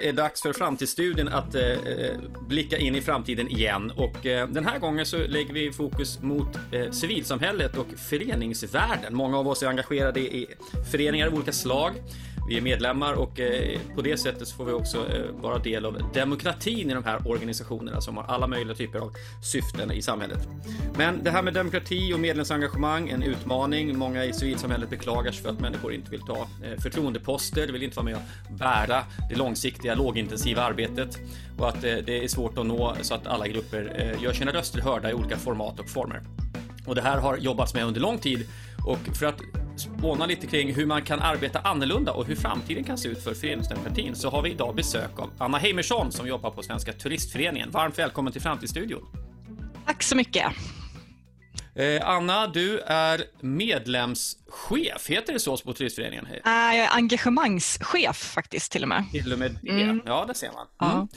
är dags för Framtidsstudien att eh, eh, blicka in i framtiden igen. Och eh, den här gången så lägger vi fokus mot eh, civilsamhället och föreningsvärlden. Många av oss är engagerade i föreningar av olika slag. Vi är medlemmar och eh, på det sättet så får vi också eh, vara del av demokratin i de här organisationerna som har alla möjliga typer av syften i samhället. Men det här med demokrati och medlemsengagemang, en utmaning. Många i civilsamhället beklagar sig för att människor inte vill ta eh, förtroendeposter, de vill inte vara med och bära det långsiktiga, lågintensiva arbetet och att det är svårt att nå så att alla grupper gör sina röster hörda i olika format och former. Och det här har jobbats med under lång tid och för att spåna lite kring hur man kan arbeta annorlunda och hur framtiden kan se ut för föreningsdemokratin så har vi idag besök av Anna Heimersson som jobbar på Svenska Turistföreningen. Varmt välkommen till Framtidsstudion. Tack så mycket. Eh, Anna, du är medlemschef, heter det så på Turistföreningen? Uh, jag är engagemangschef faktiskt till och med. Till och med det, mm. ja det ser man. Mm.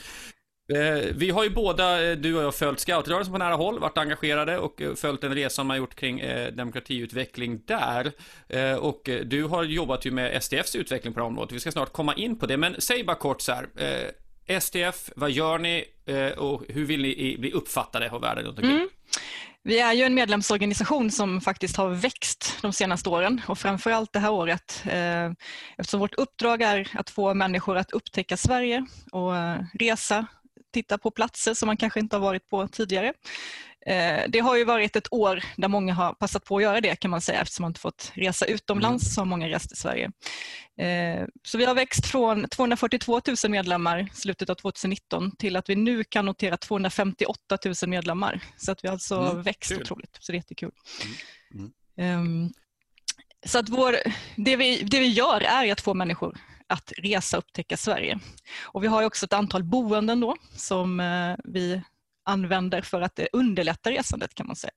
Eh, vi har ju båda, eh, du och jag, följt scoutrörelsen på nära håll, varit engagerade och eh, följt den resan man gjort kring demokratiutveckling där. Och du har jobbat ju med STFs utveckling på det här området. Vi ska snart komma in på det, men säg bara kort så här. STF, vad gör ni och hur vill ni bli uppfattade av världen runt omkring? Mm. Vi är ju en medlemsorganisation som faktiskt har växt de senaste åren och framförallt det här året eftersom vårt uppdrag är att få människor att upptäcka Sverige och resa titta på platser som man kanske inte har varit på tidigare. Eh, det har ju varit ett år där många har passat på att göra det kan man säga eftersom man inte fått resa utomlands mm. så har många rest i Sverige. Eh, så vi har växt från 242 000 medlemmar i slutet av 2019 till att vi nu kan notera 258 000 medlemmar. Så att vi alltså mm. växt Kul. otroligt, så det är jättekul. Mm. Mm. Så att vår, det, vi, det vi gör är att få människor att resa och upptäcka Sverige. Och vi har också ett antal boenden då som eh, vi använder för att underlätta resandet kan man säga.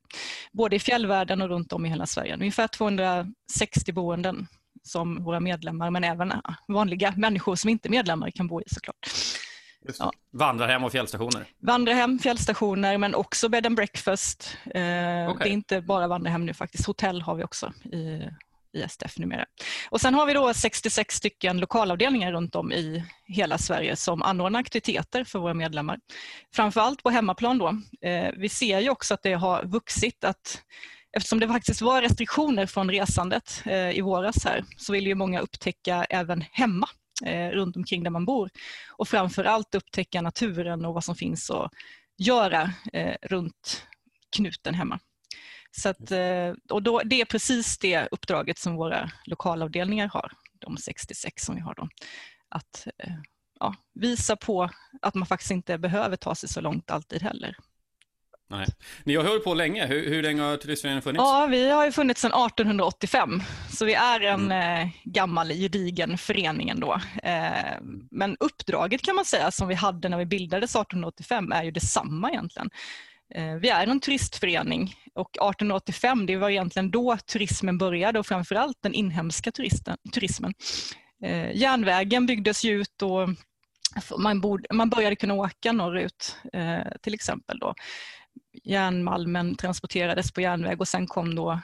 Både i fjällvärlden och runt om i hela Sverige. Ungefär 260 boenden som våra medlemmar men även vanliga människor som inte är medlemmar kan bo i såklart. Ja. Vandrarhem och fjällstationer? Vandrarhem, fjällstationer men också bed and breakfast. Eh, okay. Det är inte bara vandrarhem nu faktiskt, hotell har vi också i ISDF numera. Och sen har vi då 66 stycken lokalavdelningar runt om i hela Sverige som anordnar aktiviteter för våra medlemmar. Framförallt på hemmaplan då. Eh, vi ser ju också att det har vuxit att Eftersom det faktiskt var restriktioner från resandet eh, i våras här så vill ju många upptäcka även hemma eh, runt omkring där man bor och framförallt upptäcka naturen och vad som finns att göra runt knuten hemma. Så att, eh, och då, det är precis det uppdraget som våra lokalavdelningar har, de 66 som vi har. Då. Att eh, ja, visa på att man faktiskt inte behöver ta sig så långt alltid heller. Nej. Ni har hållit på länge. Hur, hur länge har Turistföreningen funnits? Ja, vi har ju funnits sedan 1885. Så vi är en mm. eh, gammal gedigen förening ändå. Eh, men uppdraget kan man säga som vi hade när vi bildades 1885 är ju detsamma egentligen. Eh, vi är en turistförening och 1885 det var egentligen då turismen började och framförallt den inhemska turisten, turismen. Eh, järnvägen byggdes ut och man, borde, man började kunna åka norrut eh, till exempel. Då. Järnmalmen transporterades på järnväg och sen kom då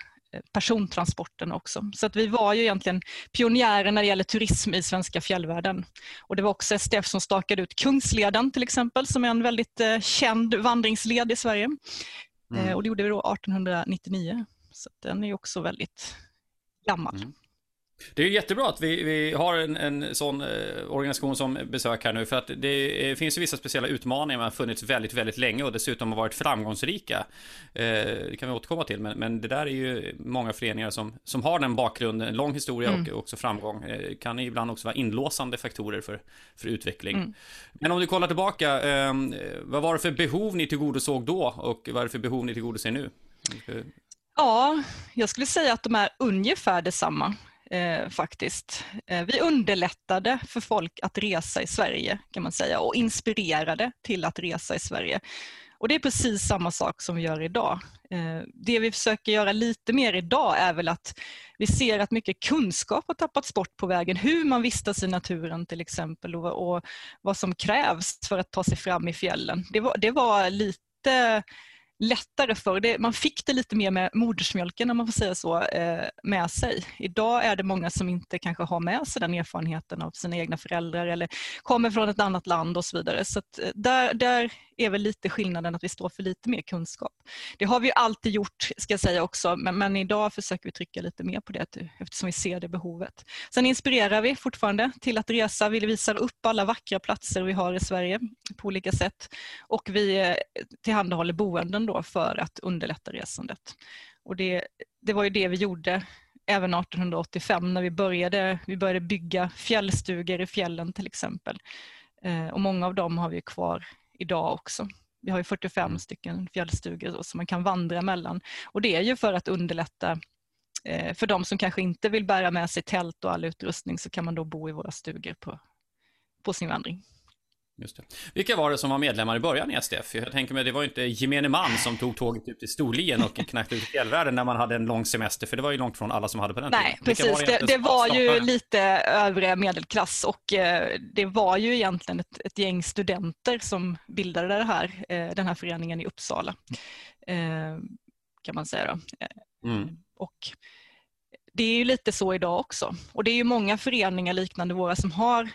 persontransporten också. Så att vi var ju egentligen pionjärer när det gäller turism i svenska fjällvärlden. Och det var också STF som stakade ut Kungsleden till exempel som är en väldigt eh, känd vandringsled i Sverige. Mm. Eh, och det gjorde vi då 1899. Så den är också väldigt gammal. Mm. Det är jättebra att vi, vi har en, en sån eh, organisation som besök här nu för att det eh, finns ju vissa speciella utmaningar man har funnits väldigt, väldigt länge och dessutom har varit framgångsrika. Eh, det kan vi återkomma till, men, men det där är ju många föreningar som, som har den bakgrunden, en lång historia mm. och också framgång. Eh, kan ibland också vara inlåsande faktorer för, för utveckling. Mm. Men om du kollar tillbaka, eh, vad var det för behov ni tillgodosåg då och vad är det för behov ni tillgodoser nu? Ja, jag skulle säga att de är ungefär detsamma eh, faktiskt. Eh, vi underlättade för folk att resa i Sverige kan man säga och inspirerade till att resa i Sverige. Och Det är precis samma sak som vi gör idag. Eh, det vi försöker göra lite mer idag är väl att vi ser att mycket kunskap har tappats bort på vägen. Hur man vistas i naturen till exempel och, och vad som krävs för att ta sig fram i fjällen. Det var, det var lite lättare för. Det, man fick det lite mer med modersmjölken, om man får säga så, eh, med sig. Idag är det många som inte kanske har med sig den erfarenheten av sina egna föräldrar eller kommer från ett annat land och så vidare. Så att eh, där, där är väl lite skillnaden att vi står för lite mer kunskap. Det har vi alltid gjort, ska jag säga också, men, men idag försöker vi trycka lite mer på det eh, eftersom vi ser det behovet. Sen inspirerar vi fortfarande till att resa. Vi visar upp alla vackra platser vi har i Sverige på olika sätt och vi eh, tillhandahåller boenden då för att underlätta resandet. Och det, det var ju det vi gjorde även 1885 när vi började, vi började bygga fjällstugor i fjällen till exempel. Eh, och många av dem har vi kvar idag också. Vi har ju 45 mm. stycken fjällstugor som man kan vandra mellan. Och det är ju för att underlätta eh, för de som kanske inte vill bära med sig tält och all utrustning så kan man då bo i våra stugor på, på sin vandring. Just det. Vilka var det som var medlemmar i början i SDF? Jag tänker mig, det var inte gemene man som tog tåget ut till Storlien och knackade ut i fjällvärlden när man hade en lång semester, för det var ju långt från alla som hade på den Nej, tiden. precis. Det, det var ju lite övre medelklass och eh, det var ju egentligen ett, ett, gäng studenter som bildade det här, eh, den här föreningen i Uppsala, eh, kan man säga. Mm. Och det är ju lite så idag också. Och det är ju många föreningar liknande våra som har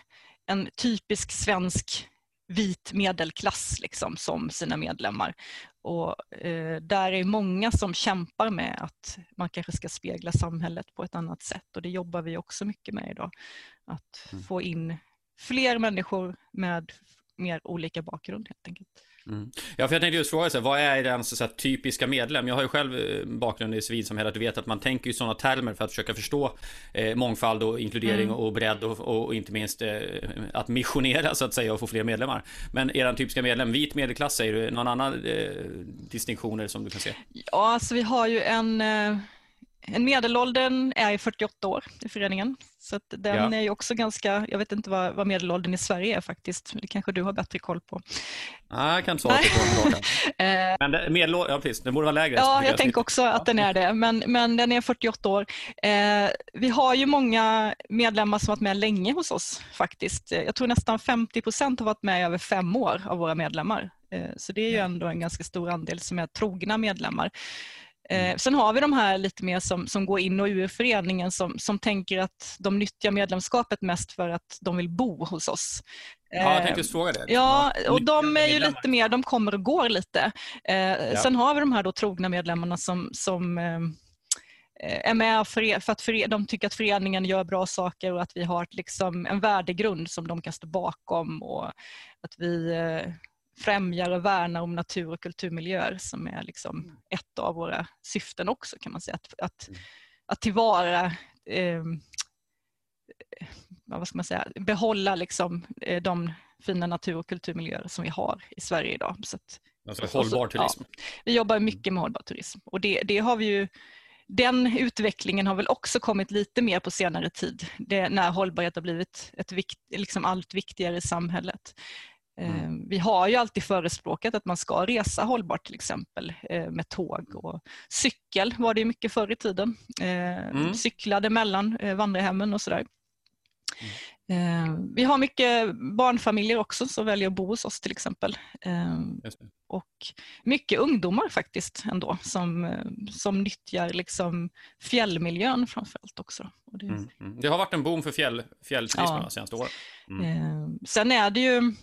en typisk svensk vit medelklass liksom, som sina medlemmar. Och, eh, där är många som kämpar med att man kanske ska spegla samhället på ett annat sätt och det jobbar vi också mycket med idag. Att mm. få in fler människor med mer olika bakgrund helt enkelt. Mm. Ja, för jag tänkte just fråga, så här, vad är den så här, typiska medlem? Jag har ju själv eh, bakgrund i civilsamhället och vet att man tänker i sådana termer för att försöka förstå eh, mångfald och inkludering mm. och bredd och, och, och, inte minst eh, att missionera så att säga och få fler medlemmar. Men er typiska medlem, vit medelklass, säger du, någon annan eh, distinktioner som du kan se? Ja, alltså vi har ju en eh, en medelåldern är 48 år i föreningen. Så den ja. är ju också ganska, jag vet inte vad, vad, medelåldern i Sverige är faktiskt. Det kanske du har bättre koll på. Nej, jag kan inte svara på frågan. Eh. men det, medelåldern, ja precis, den borde vara lägre. Ja, jag tänker också att den är det. Men, men den är 48 år. Eh, vi har ju många medlemmar som varit med länge hos oss faktiskt. Jag tror nästan 50 procent har varit med i över fem år av våra medlemmar. Eh, så det är ju ändå en ganska stor andel som är trogna medlemmar. Eh, sen har vi de här lite mer som, som går in och ur föreningen som, som tänker att de nyttjar medlemskapet mest för att de vill bo hos oss. Ja, jag tänkte fråga det. Ja, och de är ju lite mer, de kommer och går lite. Eh, ja. Sen har vi de här då trogna medlemmarna som, som eh, är med för, för att de tycker att föreningen gör bra saker och att vi har liksom en värdegrund som de kan stå bakom och att vi främjar och värnar om natur och kulturmiljöer som är liksom mm. ett av våra syften också kan man säga. Att, att, mm. att tillvara, eh, vad ska man säga, behålla liksom, eh, de fina natur och kulturmiljöer som vi har i Sverige idag. Så att, alltså hållbar turism? Ja, vi jobbar mycket med hållbar turism och det, det har vi ju den utvecklingen har väl också kommit lite mer på senare tid, det, när hållbarhet har blivit ett vikt, liksom allt viktigare i samhället. Mm. Eh, vi har ju alltid förespråkat att man ska resa hållbart till exempel eh, med tåg och cykel var det mycket förr i tiden. Eh, mm. Cyklade mellan vandrarhemmen och sådär. Mm. Vi har mycket barnfamiljer också som väljer att bo hos oss till exempel. Och mycket ungdomar faktiskt ändå som, som nyttjar liksom fjällmiljön framförallt också. Det, mm. mm. det, har varit en boom för fjäll, fjällturismen ja. de senaste åren. Mm. Sen är det ju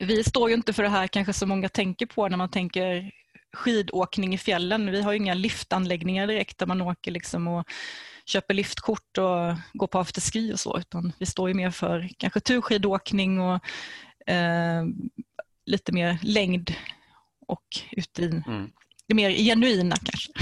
vi står ju inte för det här kanske så många tänker på när man tänker skidåkning i fjällen. Vi har ju inga liftanläggningar direkt där man åker liksom och köper liftkort och går på afterski och så, utan vi står ju mer för kanske turskidåkning och eh, lite mer längd och ute i mm. det mer genuina kanske.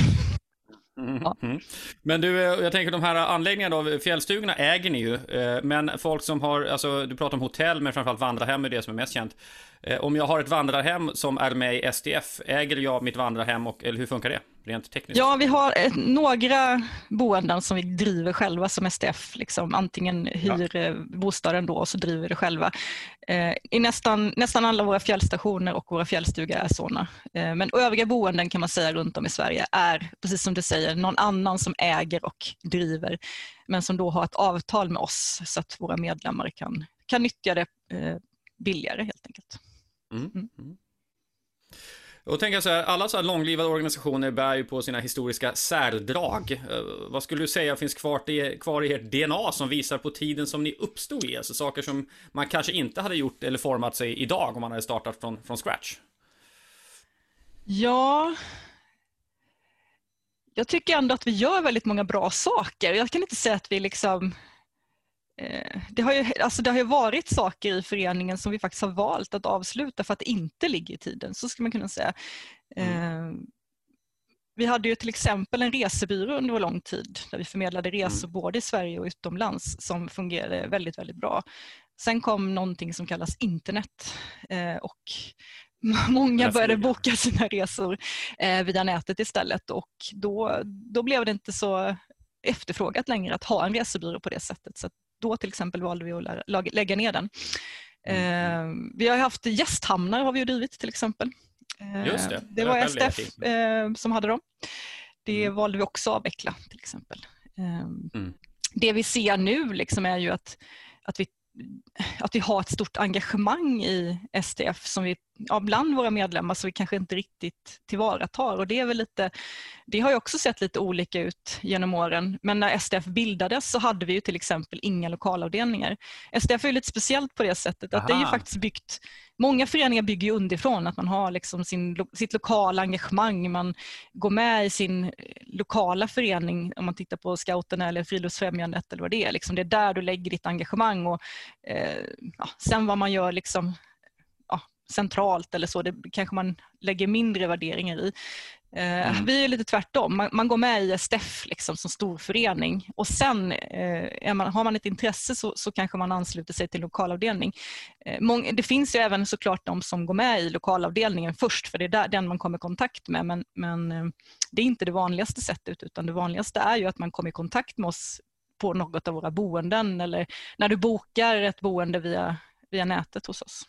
Mm, ja. mm. Men du, eh, jag tänker de här anläggningarna då, fjällstugorna äger ni ju. Eh, men folk som har, alltså du pratar om hotell men framförallt vandrarhem är det som är mest känt. Eh, om jag har ett vandrarhem som är med i SDF, äger jag mitt vandrarhem och, eller hur funkar det? Rent tekniskt? Ja, vi har eh, några boenden som vi driver själva som SDF. Liksom. Antingen hyr ja. Eh, bostaden då och så driver vi det själva. I nästan, nästan alla våra fjällstationer och våra fjällstugor är sådana. Men övriga boenden kan man säga runt om i Sverige är, precis som du säger, någon annan som äger och driver. Men som då har ett avtal med oss så att våra medlemmar kan, kan nyttja det billigare helt enkelt. Mm. Mm. mm. Och tänka så här, alla så här långlivade organisationer bär ju på sina historiska särdrag. Eh, vad skulle du säga finns kvar, i, kvar i ert DNA som visar på tiden som ni uppstod i? Alltså saker som man kanske inte hade gjort eller format sig idag om man hade startat från, från scratch. Ja, jag tycker ändå att vi gör väldigt många bra saker. Jag kan inte säga att vi liksom det har, ju, alltså det har ju varit saker i föreningen som vi faktiskt har valt att avsluta för att det inte ligger i tiden. Så skulle man kunna säga. Mm. Eh, vi hade ju till exempel en resebyrå under lång tid där vi förmedlade resor mm. både i Sverige och utomlands som fungerade väldigt, väldigt bra. Sen kom någonting som kallas internet eh, och Många började boka sina resor eh, via nätet istället och då, då blev det inte så efterfrågat längre att ha en resebyrå på det sättet. Så då till exempel valde vi att lägga ner den. Mm. Eh, vi har haft gästhamnar har vi drivit till exempel. Eh, Just det. det var STF eh, som hade dem. Det mm. valde vi också att avveckla till exempel. Mm. Det vi ser nu liksom är ju att, att vi att vi har ett stort engagemang i STF som vi, ja, bland våra medlemmar som vi kanske inte riktigt tillvaratar. Och det, är väl lite, det har ju också sett lite olika ut genom åren. Men när STF bildades så hade vi ju till exempel inga lokalavdelningar. STF är lite speciellt på det sättet att Aha. det är ju faktiskt byggt Många föreningar bygger underifrån, att man har liksom sin, sitt lokala engagemang. Man går med i sin lokala förening, om man tittar på scouterna eller friluftsfrämjandet eller vad det är. Liksom det är där du lägger ditt engagemang. Och, eh, ja, sen vad man gör liksom, centralt eller så, det kanske man lägger mindre värderingar i. Eh, mm. Vi är lite tvärtom. Man, man, går med i STF liksom, som stor förening och sen eh, man, har man ett intresse så, så, kanske man ansluter sig till lokalavdelning. Eh, mång, det finns ju även såklart de som går med i lokalavdelningen först för det är där, den man kommer i kontakt med men, men det är inte det vanligaste sättet utan det vanligaste är ju att man kommer i kontakt med oss på något av våra boenden eller när du bokar ett boende via, via nätet hos oss.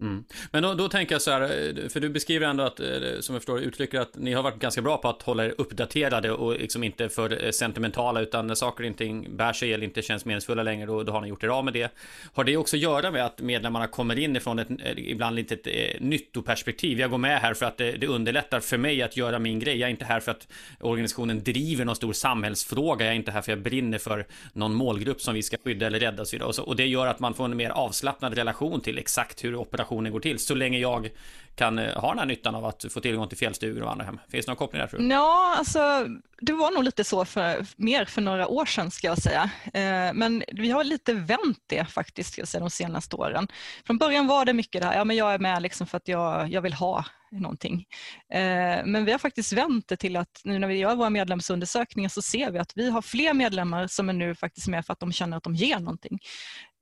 Mm. Men då, då, tänker jag så här, eh, för du beskriver ändå att, eh, som jag förstår uttrycker att ni har varit ganska bra på att hålla er uppdaterade och liksom inte för eh, sentimentala utan när saker inte bär sig eller inte känns meningsfulla längre då, då har ni gjort er av med det. Har det också att göra med att medlemmarna kommer in ifrån ett ibland lite ett nyttoperspektiv? Jag går med här för att det, det underlättar för mig att göra min grej. Jag är inte här för att organisationen driver någon stor samhällsfråga. Jag är inte här för att jag brinner för någon målgrupp som vi ska skydda eller rädda och så vidare. Och, så, och det gör att man får en mer avslappnad relation till exakt hur operationen relationen går till. Så länge jag kan eh, ha den här nyttan av att få tillgång till fjällstugor och andra hem. Finns det någon koppling där tror du? Ja, alltså det var nog lite så för, mer för några år sedan ska jag säga. Eh, men vi har lite vänt det faktiskt ska jag säga, de senaste åren. Från början var det mycket det här, ja men jag är med liksom för att jag, jag vill ha någonting. Eh, men vi har faktiskt vänt det till att nu när vi gör våra medlemsundersökningar så ser vi att vi har fler medlemmar som är nu faktiskt med för att de känner att de ger någonting.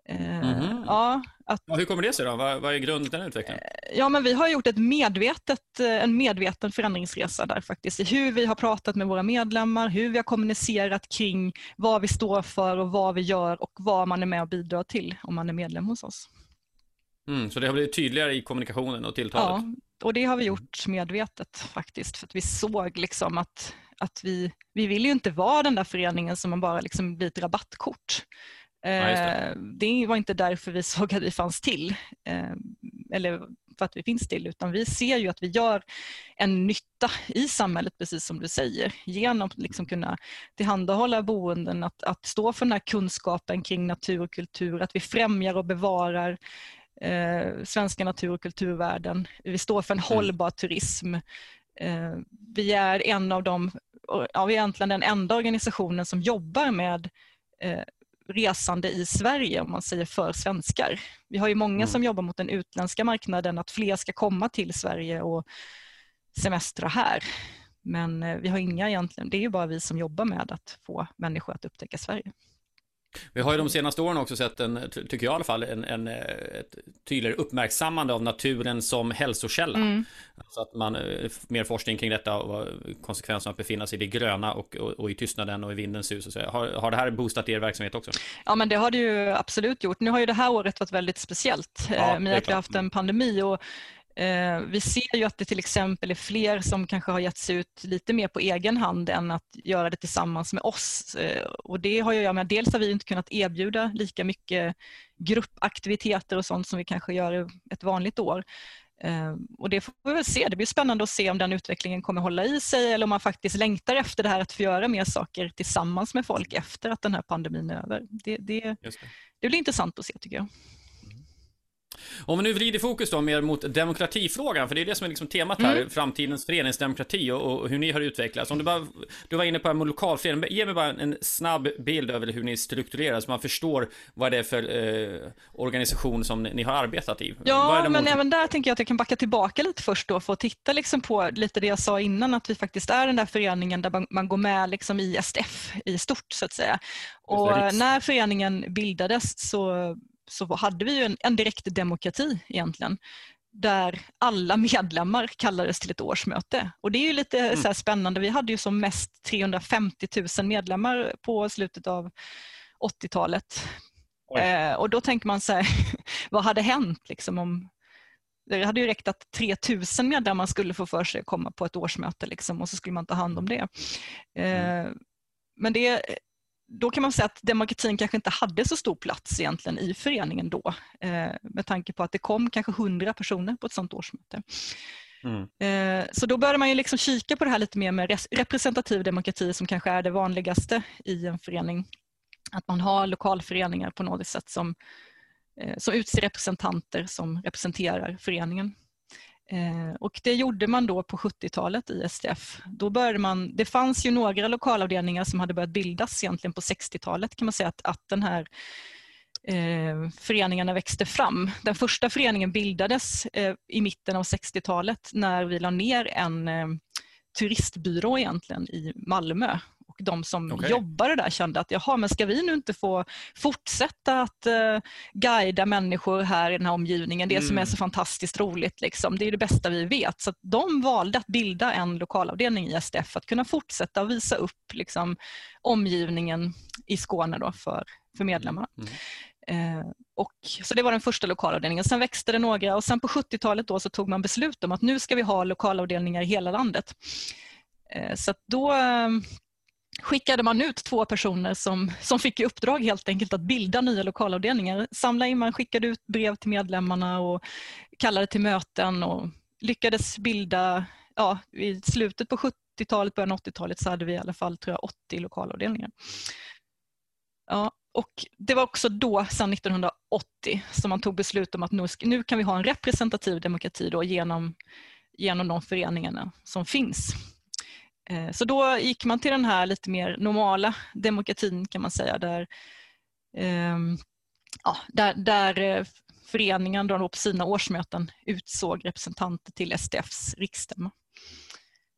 Mm. Ja, att, ja, hur kommer det sig då? Vad, vad är grunden till den utvecklingen? Eh, ja, men vi har gjort ett medvetet, eh, en medveten förändringsresa där faktiskt. I hur vi har pratat med våra medlemmar, hur vi har kommunicerat kring vad vi står för och vad vi gör och vad man är med och bidrar till om man är medlem hos oss. Mm, så det har blivit tydligare i kommunikationen och tilltalet? Ja, och det har vi gjort medvetet faktiskt. För att vi såg liksom att, att vi, vi vill ju inte vara den där föreningen som man bara liksom blir ett rabattkort. Ja, det. Eh, det. var inte därför vi såg att vi fanns till, eh, eller för att vi finns till, utan vi ser ju att vi gör en nytta i samhället, precis som du säger, genom att liksom kunna tillhandahålla boenden, att, att stå för den här kunskapen kring natur och kultur, att vi främjar och bevarar eh, svenska natur och kulturvärden. Vi står för en mm. hållbar turism. Eh, vi är en av de, ja, vi är egentligen den enda organisationen som jobbar med eh, resande i Sverige om man säger för svenskar. Vi har ju många mm. som jobbar mot den utländska marknaden att fler ska komma till Sverige och semestra här. Men eh, vi har inga egentligen, det är ju bara vi som jobbar med att få människor att upptäcka Sverige. Vi har ju de senaste åren också sett en, tycker jag i alla fall, en, en, ett tydligare uppmärksammande av naturen som hälsokälla. Mm. Så att man, eh, mer forskning kring detta och konsekvenserna att befinna sig i det gröna och, och, och i tystnaden och i vindens sus. Och så. Har, har det här boostat er verksamhet också? Ja, men det har det ju absolut gjort. Nu har ju det här året varit väldigt speciellt ja, eh, med att vi har haft en pandemi och Eh, vi ser ju att det till exempel är fler som kanske har gett sig ut lite mer på egen hand än att göra det tillsammans med oss. Eh, och det har att göra med att dels har vi inte kunnat erbjuda lika mycket gruppaktiviteter och sånt som vi kanske gör ett vanligt år. Eh, och det får vi väl se. Det blir spännande att se om den utvecklingen kommer hålla i sig eller om man faktiskt längtar efter det här att få göra mer saker tillsammans med folk efter att den här pandemin är över. Det, det, det. det blir intressant att se tycker jag. Om vi nu vrider fokus då mer mot demokratifrågan, för det är det som är liksom temat här, mm. framtidens föreningsdemokrati och, och, hur ni har utvecklats. Om du, bara, du var inne på en lokalförening, ge mig bara en snabb bild över hur ni strukturerar så man förstår vad det är för eh, organisation som ni, ni, har arbetat i. Ja, men även där tänker jag att jag kan backa tillbaka lite först då för att titta liksom på lite det jag sa innan, att vi faktiskt är den där föreningen där man, man går med liksom i STF i stort så att säga. Och när föreningen bildades så så hade vi ju en, en direkt demokrati egentligen där alla medlemmar kallades till ett årsmöte. Och det är ju lite mm. så spännande. Vi hade ju som mest 350 000 medlemmar på slutet av 80-talet. Eh, och då tänker man så här, vad hade hänt liksom om det hade ju räckt att 3000 medlemmar skulle få för sig att komma på ett årsmöte liksom, och så skulle man ta hand om det. Mm. Eh, men det då kan man säga att demokratin kanske inte hade så stor plats egentligen i föreningen då eh, med tanke på att det kom kanske 100 personer på ett sådant årsmöte. Mm. Eh, så då började man ju liksom kika på det här lite mer med representativ demokrati som kanske är det vanligaste i en förening. Att man har lokalföreningar på något sätt som, eh, som utser representanter som representerar föreningen. Eh, och det gjorde man då på 70-talet i STF. Då började man, det fanns ju några lokalavdelningar som hade börjat bildas egentligen på 60-talet kan man säga att, att den här eh, föreningarna växte fram. Den första föreningen bildades eh, i mitten av 60-talet när vi la ner en eh, turistbyrå egentligen i Malmö de som okay. jobbade där kände att jaha, men ska vi nu inte få fortsätta att uh, guida människor här i den här omgivningen, det mm. som är mm. så fantastiskt roligt, liksom. det är det bästa vi vet. Så de valde att bilda en lokalavdelning i SDF för att kunna fortsätta visa upp liksom, omgivningen i Skåne då för, för medlemmarna. Mm. Eh, och, så det var den första lokalavdelningen. Sen växte det några och sen på 70-talet då så tog man beslut om att nu ska vi ha lokalavdelningar i hela landet. Eh, så då skickade man ut två personer som, som fick i uppdrag helt enkelt att bilda nya lokalavdelningar. Samla in, man skickade ut brev till medlemmarna och kallade till möten och lyckades bilda, ja, i slutet på 70-talet, början av 80-talet så hade vi i alla fall tror jag, 80 lokalavdelningar. Ja, och det var också då, sedan 1980, som man tog beslut om att nu, nu kan vi ha en representativ demokrati då genom, genom de föreningarna som finns. Eh, så då gick man till den här lite mer normala demokratin kan man säga där, ehm, ja, där, där eh, föreningen då på sina årsmöten utsåg representanter till SDFs riksstämma.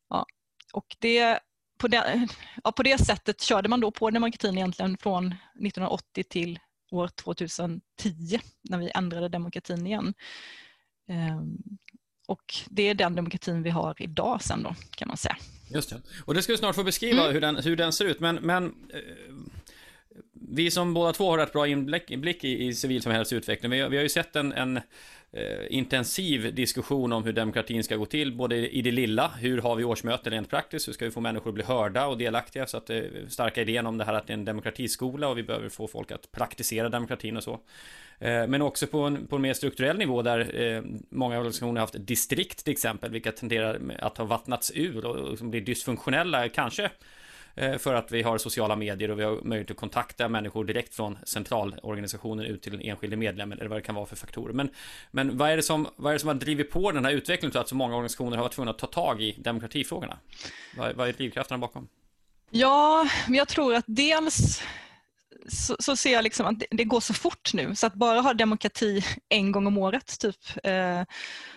Ja, och det, på, det, ja, på det sättet körde man då på demokratin egentligen från 1980 till år 2010 när vi ändrade demokratin igen. Ehm, och det är den demokratin vi har idag sen då kan man säga. Just det. Och det ska vi snart få beskriva mm. hur, den, hur den ser ut. Men, men eh, vi som båda två har rätt bra inblick i, i civilsamhällets utveckling. Vi, vi har ju sett en, en eh, intensiv diskussion om hur demokratin ska gå till, både i det lilla, hur har vi årsmöten rent praktiskt, hur ska vi få människor att bli hörda och delaktiga, så att det starka idén om det här att det är en demokratiskola och vi behöver få folk att praktisera demokratin och så. Eh, men också på en, på en mer strukturell nivå där eh, många organisationer har haft distrikt till exempel, vilka tenderar att ha vattnats ur och, och blir dysfunktionella, kanske Eh, för att vi har sociala medier och vi har möjlighet att kontakta människor direkt från centralorganisationen ut till den enskilde medlemmen eller vad det kan vara för faktorer. Men, men vad, är det som, vad är det som har drivit på den här utvecklingen så att så många organisationer har varit tvungna att ta tag i demokratifrågorna? Vad, vad är drivkrafterna bakom? Ja, jag tror att dels så, så, ser jag liksom att det, det, går så fort nu så att bara ha demokrati en gång om året typ eh,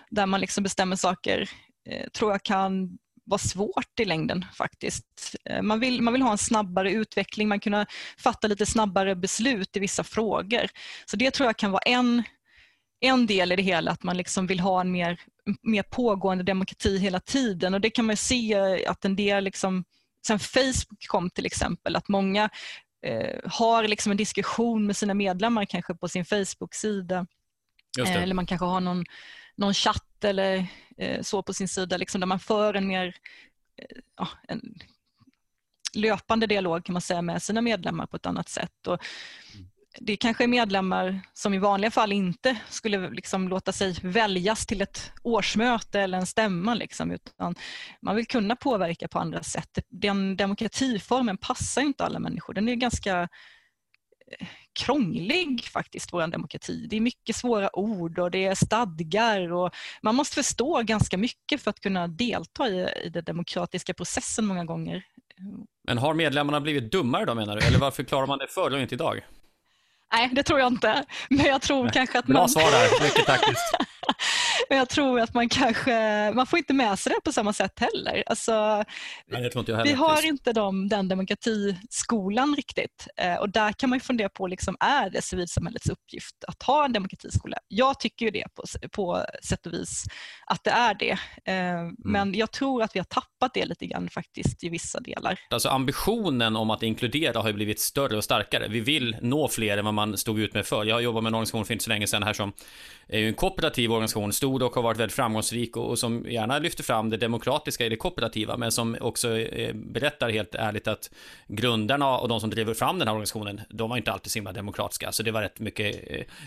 där man liksom bestämmer saker eh, tror jag kan vara svårt i längden faktiskt. Eh, man vill, man vill ha en snabbare utveckling, man kunna fatta lite snabbare beslut i vissa frågor. Så det tror jag kan vara en, en del i det hela, att man liksom vill ha en mer, mer pågående demokrati hela tiden och det kan man se att en del, liksom, sen Facebook kom till exempel, att många eh, har liksom en diskussion med sina medlemmar kanske på sin Facebook-sida. Eh, eller man kanske har någon någon chatt eller eh, så på sin sida liksom, där man för en mer eh, ja, en löpande dialog kan man säga med sina medlemmar på ett annat sätt. Och, det kanske är medlemmar som i vanliga fall inte skulle liksom låta sig väljas till ett årsmöte eller en stämma. Liksom, utan man vill kunna påverka på andra sätt. Den demokratiformen passar inte alla människor. Den är ganska krånglig faktiskt, vår demokrati. Det är mycket svåra ord och det är stadgar och man måste förstå ganska mycket för att kunna delta i, i den demokratiska processen många gånger. Men har medlemmarna blivit dummare då menar du? Eller varför klarar man det förr och inte idag? Nej, det tror jag inte. Men jag tror Nej. kanske att Bra man... svar där, mycket taktiskt. Men jag tror att man kanske, man får inte med sig det på samma sätt heller. Alltså, Nej, heller vi har inte de, den demokratiskolan riktigt eh, och där kan man fundera på, liksom, är det civilsamhällets uppgift att ha en demokratiskola? Jag tycker ju det på, på sätt och vis att det är det. Eh, mm. Men jag tror att vi har tappat det lite grann faktiskt i vissa delar. Alltså ambitionen om att inkludera har ju blivit större och starkare. Vi vill nå fler än vad man stod ut med förr. Jag jobbar med en organisation för inte så länge sedan här som är ju en kooperativ organisation, stor och har varit väldigt framgångsrik och, och, som gärna lyfter fram det demokratiska i det kooperativa, men som också eh, berättar helt ärligt att grundarna och de som driver fram den här organisationen, de var inte alltid så himla demokratiska, så det var rätt mycket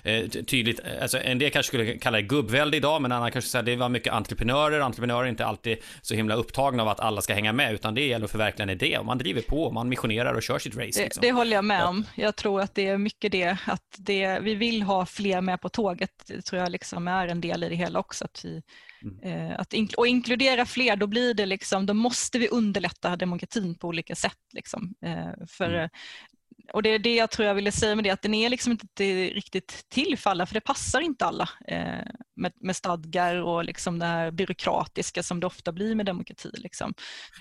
eh, eh tydligt, alltså en del kanske skulle kalla det gubbvälde idag, men annan kanske säga det var mycket entreprenörer, entreprenörer är inte alltid så himla upptagna av att alla ska hänga med, utan det gäller att förverkliga en idé, och man driver på, man missionerar och kör sitt race. Liksom. Det, det, håller jag med om. Jag tror att det är mycket det, att det, vi vill ha fler med på tåget, det tror jag liksom är en del i det hela också. Att vi, mm. eh, att in, och inkludera fler, då blir det liksom, då måste vi underlätta demokratin på olika sätt. Liksom, eh, för, mm. Och det är det jag tror jag ville säga med det, att den är liksom inte riktigt till för alla, för det passar inte alla eh, med, med stadgar och liksom det här byråkratiska som det ofta blir med demokrati. Liksom.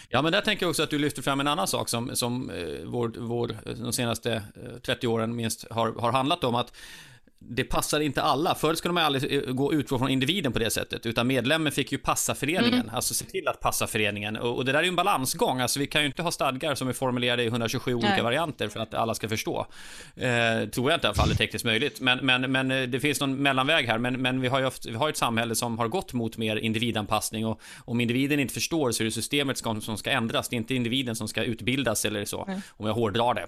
Ja, men där tänker jag också att du lyfter fram en annan sak som, som eh, vår, vår, eh, de senaste eh, 30 åren minst har, har handlat om, att det passar inte alla. Förr skulle man aldrig eh, gå utgå från individen på det sättet, utan medlemmen fick ju passa föreningen, mm. alltså se till att passa föreningen. Och, och, det där är ju en balansgång, alltså vi kan ju inte ha stadgar som är formulerade i 127 Nej. olika varianter för att alla ska förstå. Eh, tror jag inte i alla fall är tekniskt möjligt, men, men, men eh, det finns någon mellanväg här, men, men vi har ju haft, vi har ett samhälle som har gått mot mer individanpassning och om individen inte förstår så är det systemet som, som ska ändras, det är inte individen som ska utbildas eller så, mm. om jag hårdrar det.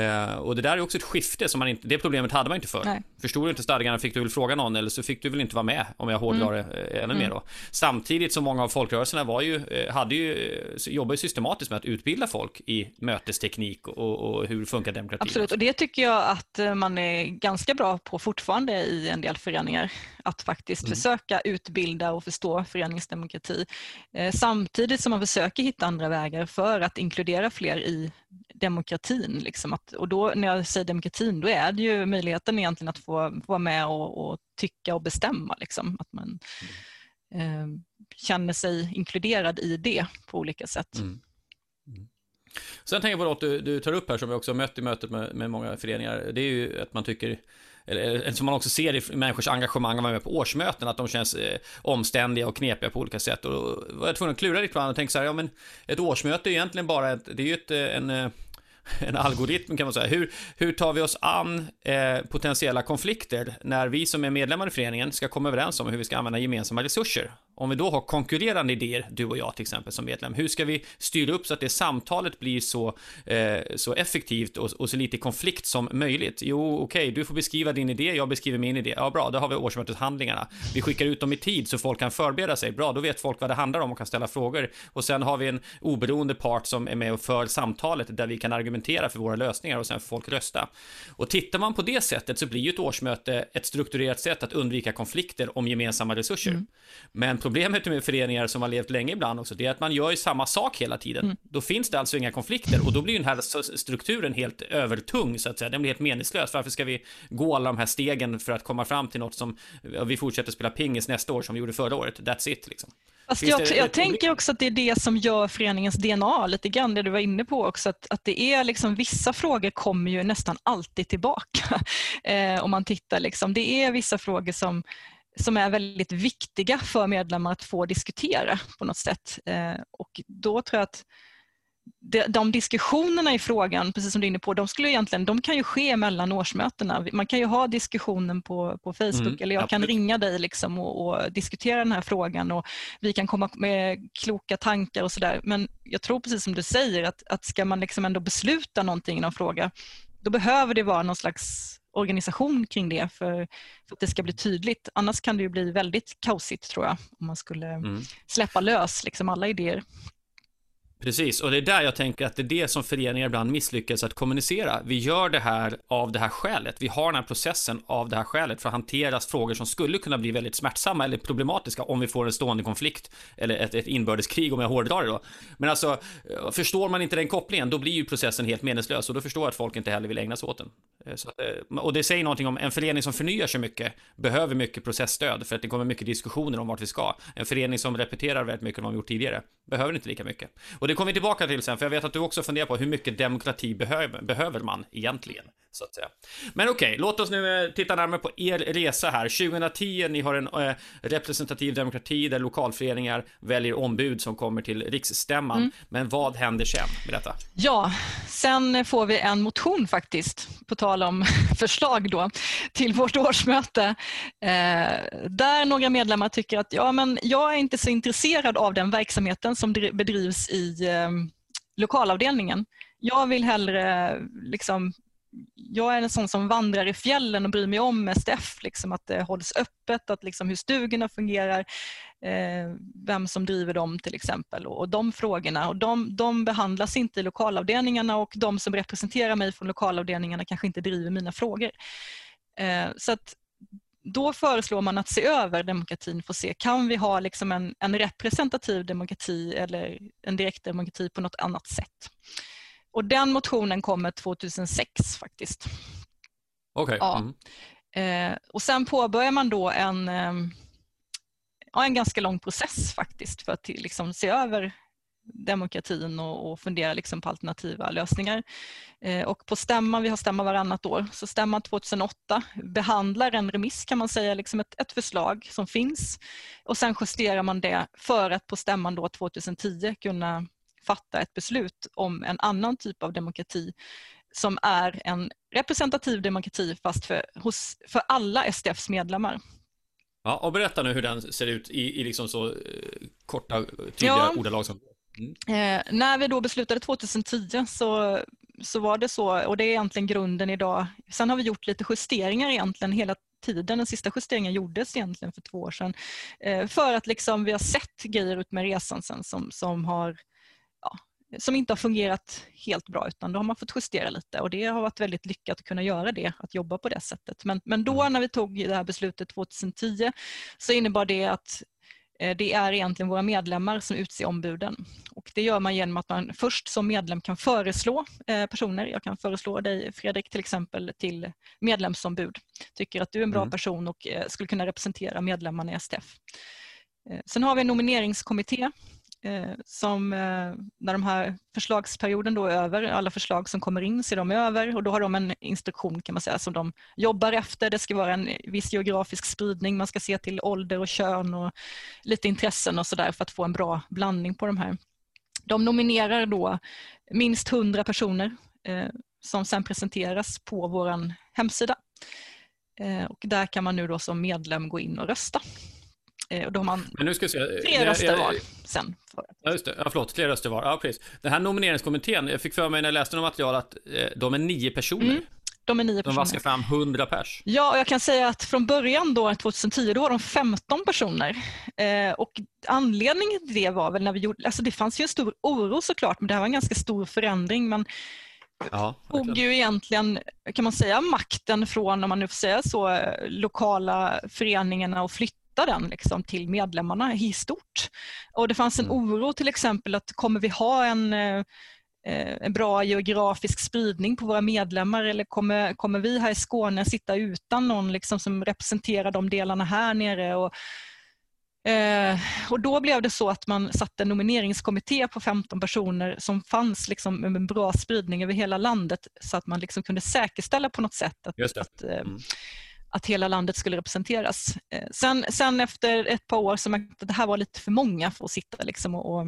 Eh, och det där är också ett skifte som man inte, det problemet hade man inte förr. Nej. Förstod du inte stadgarna fick du väl fråga någon eller så fick du väl inte vara med om jag hårdrar mm. det mm. ännu mer då. Samtidigt som många av folkrörelserna var ju, eh, hade ju, jobbade systematiskt med att utbilda folk i mötesteknik och, och hur funkar demokrati. Absolut, och det tycker jag att man är ganska bra på fortfarande i en del föreningar. Att faktiskt mm. försöka utbilda och förstå föreningsdemokrati. Samtidigt som man försöker hitta andra vägar för att inkludera fler i demokratin. Liksom. Att, och då, när jag säger demokratin, då är det ju möjligheten egentligen att få, få vara med och, och tycka och bestämma. Liksom. Att man eh, känner sig inkluderad i det på olika sätt. Mm. Mm. Sen tänker jag på något du, du tar upp här som vi också har mött i mötet med, med många föreningar. Det är ju att man tycker eller som man också ser i människors engagemang att vara med på årsmöten, att de känns eh, omständiga och knepiga på olika sätt. Och då var jag tvungen att klura lite på och tänka så här, ja men ett årsmöte är egentligen bara ett, det är ju ett, eh, en eh, en algoritm kan man säga. Hur, hur tar vi oss an eh, potentiella konflikter när vi som är medlemmar i föreningen ska komma överens om hur vi ska använda gemensamma resurser? Om vi då har konkurrerande idéer, du och jag till exempel som medlem, hur ska vi styra upp så att det samtalet blir så, eh, så effektivt och, och, så lite konflikt som möjligt? Jo, okej, okay, du får beskriva din idé, jag beskriver min idé. Ja, bra, då har vi årsmöteshandlingarna. Vi skickar ut dem i tid så folk kan förbereda sig. Bra, då vet folk vad det handlar om och kan ställa frågor. Och sen har vi en oberoende part som är med och för samtalet där vi kan argumentera för våra lösningar och sen får folk rösta. Och tittar man på det sättet så blir ju ett årsmöte ett strukturerat sätt att undvika konflikter om gemensamma resurser. Mm. Men problemet med föreningar som har levt länge ibland också, det är att man gör ju samma sak hela tiden. Mm. Då finns det alltså inga konflikter och då blir den här strukturen helt övertung så att säga. Den blir helt meningslös. Varför ska vi gå alla de här stegen för att komma fram till något som vi fortsätter spela pingis nästa år som vi gjorde förra året? That's it liksom. Fast jag, jag tänker också att det är det som gör föreningens DNA lite grann, det du var inne på också, att, att det är liksom vissa frågor kommer ju nästan alltid tillbaka. eh, om man tittar liksom, det är vissa frågor som som är väldigt viktiga för medlemmar att få diskutera på något sätt. Eh, och då tror jag att de diskussionerna i frågan, precis som du är inne på, de, skulle egentligen, de kan ju ske mellan årsmötena. Man kan ju ha diskussionen på, på Facebook mm, eller jag absolut. kan ringa dig liksom och, och, diskutera den här frågan och vi kan komma med kloka tankar och sådär. Men jag tror precis som du säger att, att ska man liksom ändå besluta någonting i någon fråga, då behöver det vara någon slags organisation kring det för, för, att det ska bli tydligt. Annars kan det ju bli väldigt kaosigt tror jag om man skulle mm. släppa lös liksom alla idéer. Precis, och det är där jag tänker att det är det som föreningar ibland misslyckas att kommunicera. Vi gör det här av det här skälet. Vi har den här processen av det här skälet för att hantera frågor som skulle kunna bli väldigt smärtsamma eller problematiska om vi får en stående konflikt eller ett, ett inbördeskrig om jag hårdrar det då. Men alltså, förstår man inte den kopplingen, då blir ju processen helt meningslös och då förstår jag att folk inte heller vill ägna sig åt den. Eh, att, eh, och det säger någonting om en förening som förnyar sig mycket behöver mycket processstöd för att det kommer mycket diskussioner om vart vi ska. En förening som repeterar väldigt mycket vad de gjort tidigare behöver inte lika mycket. Och det kommer vi tillbaka till sen, för jag vet att du också funderar på hur mycket demokrati behöver, behöver man egentligen, så att säga. Men okej, okay, låt oss nu eh, titta närmare på er resa här. 2010, ni har en äh, representativ demokrati där lokalföreningar väljer ombud som kommer till riksstämman. Mm. Men vad händer sen med detta? Ja, sen får vi en motion faktiskt, på tal om förslag då, till vårt årsmöte. Eh, där några medlemmar tycker att ja, men jag är inte så intresserad av den verksamheten som bedrivs i eh, lokalavdelningen. Jag vill hellre liksom jag är en sån som vandrar i fjällen och bryr mig om STF, liksom att det hålls öppet, att liksom hur stugorna fungerar, eh, vem som driver dem till exempel och, och de frågorna. Och de, de, behandlas inte i lokalavdelningarna och de som representerar mig från lokalavdelningarna kanske inte driver mina frågor. Eh, så att då föreslår man att se över demokratin för att se, kan vi ha liksom en, en representativ demokrati eller en direktdemokrati på något annat sätt? Och den motionen kommer 2006 faktiskt. Okej. Okay. Ja. Mm. Eh, och sen påbörjar man då en, eh, en ganska lång process faktiskt för att liksom se över demokratin och, och fundera liksom på alternativa lösningar. Eh, och på stämman, vi har stämma varannat år, så stämman 2008 behandlar en remiss kan man säga, liksom ett, ett förslag som finns och sen justerar man det för att på stämman då 2010 kunna fatta ett beslut om en annan typ av demokrati som är en representativ demokrati fast för, hos, för alla SDFs medlemmar. Ja, och berätta nu hur den ser ut i, i liksom så eh, korta, tydliga ja. ordalag som Mm. Eh, när vi då beslutade 2010 så, så var det så, och det är egentligen grunden idag. Sen har vi gjort lite justeringar egentligen hela tiden. Den sista justeringen gjordes egentligen för två år sedan. Eh, för att liksom vi har sett grejer ut med resan sen som, som har som inte har fungerat helt bra utan då har man fått justera lite och det har varit väldigt lyckat att kunna göra det, att jobba på det sättet. Men, men då mm. när vi tog det här beslutet 2010 så innebar det att Eh, det är egentligen våra medlemmar som utser ombuden. Och det gör man genom att man först som medlem kan föreslå eh, personer. Jag kan föreslå dig Fredrik till exempel till medlemsombud. Tycker att du är en bra mm. person och eh, skulle kunna representera medlemmarna i STF. Sen har vi en nomineringskommitté Eh, som eh, när de här förslagsperioden då är över, alla förslag som kommer in ser de över och då har de en instruktion kan man säga som de jobbar efter. Det ska vara en viss geografisk spridning, man ska se till ålder och kön och lite intressen och sådär för att få en bra blandning på de här. De nominerar då minst 100 personer eh, som sen presenteras på vår hemsida. Eh, och där kan man nu då som medlem gå in och rösta. Eh, och då har man Men nu ska se. tre röster var sen. Ja, just det. Ja, förlåt, tre röster var. Ja, precis. Den här nomineringskommittén, jag fick för mig när jag läste något material att eh, de är nio personer. Mm. De är nio personer. De vaskar fram 100 pers. Ja, och jag kan säga att från början då, 2010, då var de 15 personer. Eh, och anledningen till det var väl när vi gjorde, alltså det fanns ju en stor oro såklart, men det här var en ganska stor förändring. Men ja, tog ju egentligen, kan man säga, makten från, om man nu får säga så, eh, lokala föreningarna och flyttade flytta den liksom till medlemmarna i stort. Och det fanns en mm. oro till exempel att kommer vi ha en eh, en bra geografisk spridning på våra medlemmar eller kommer, kommer vi här i Skåne sitta utan någon liksom som representerar de delarna här nere? Och, eh, och då blev det så att man satte en nomineringskommitté på 15 personer som fanns liksom med en bra spridning över hela landet så att man liksom kunde säkerställa på något sätt att, att eh, mm att hela landet skulle representeras. Eh, sen, sen efter ett par år så märkte jag att det här var lite för många för att sitta liksom och, och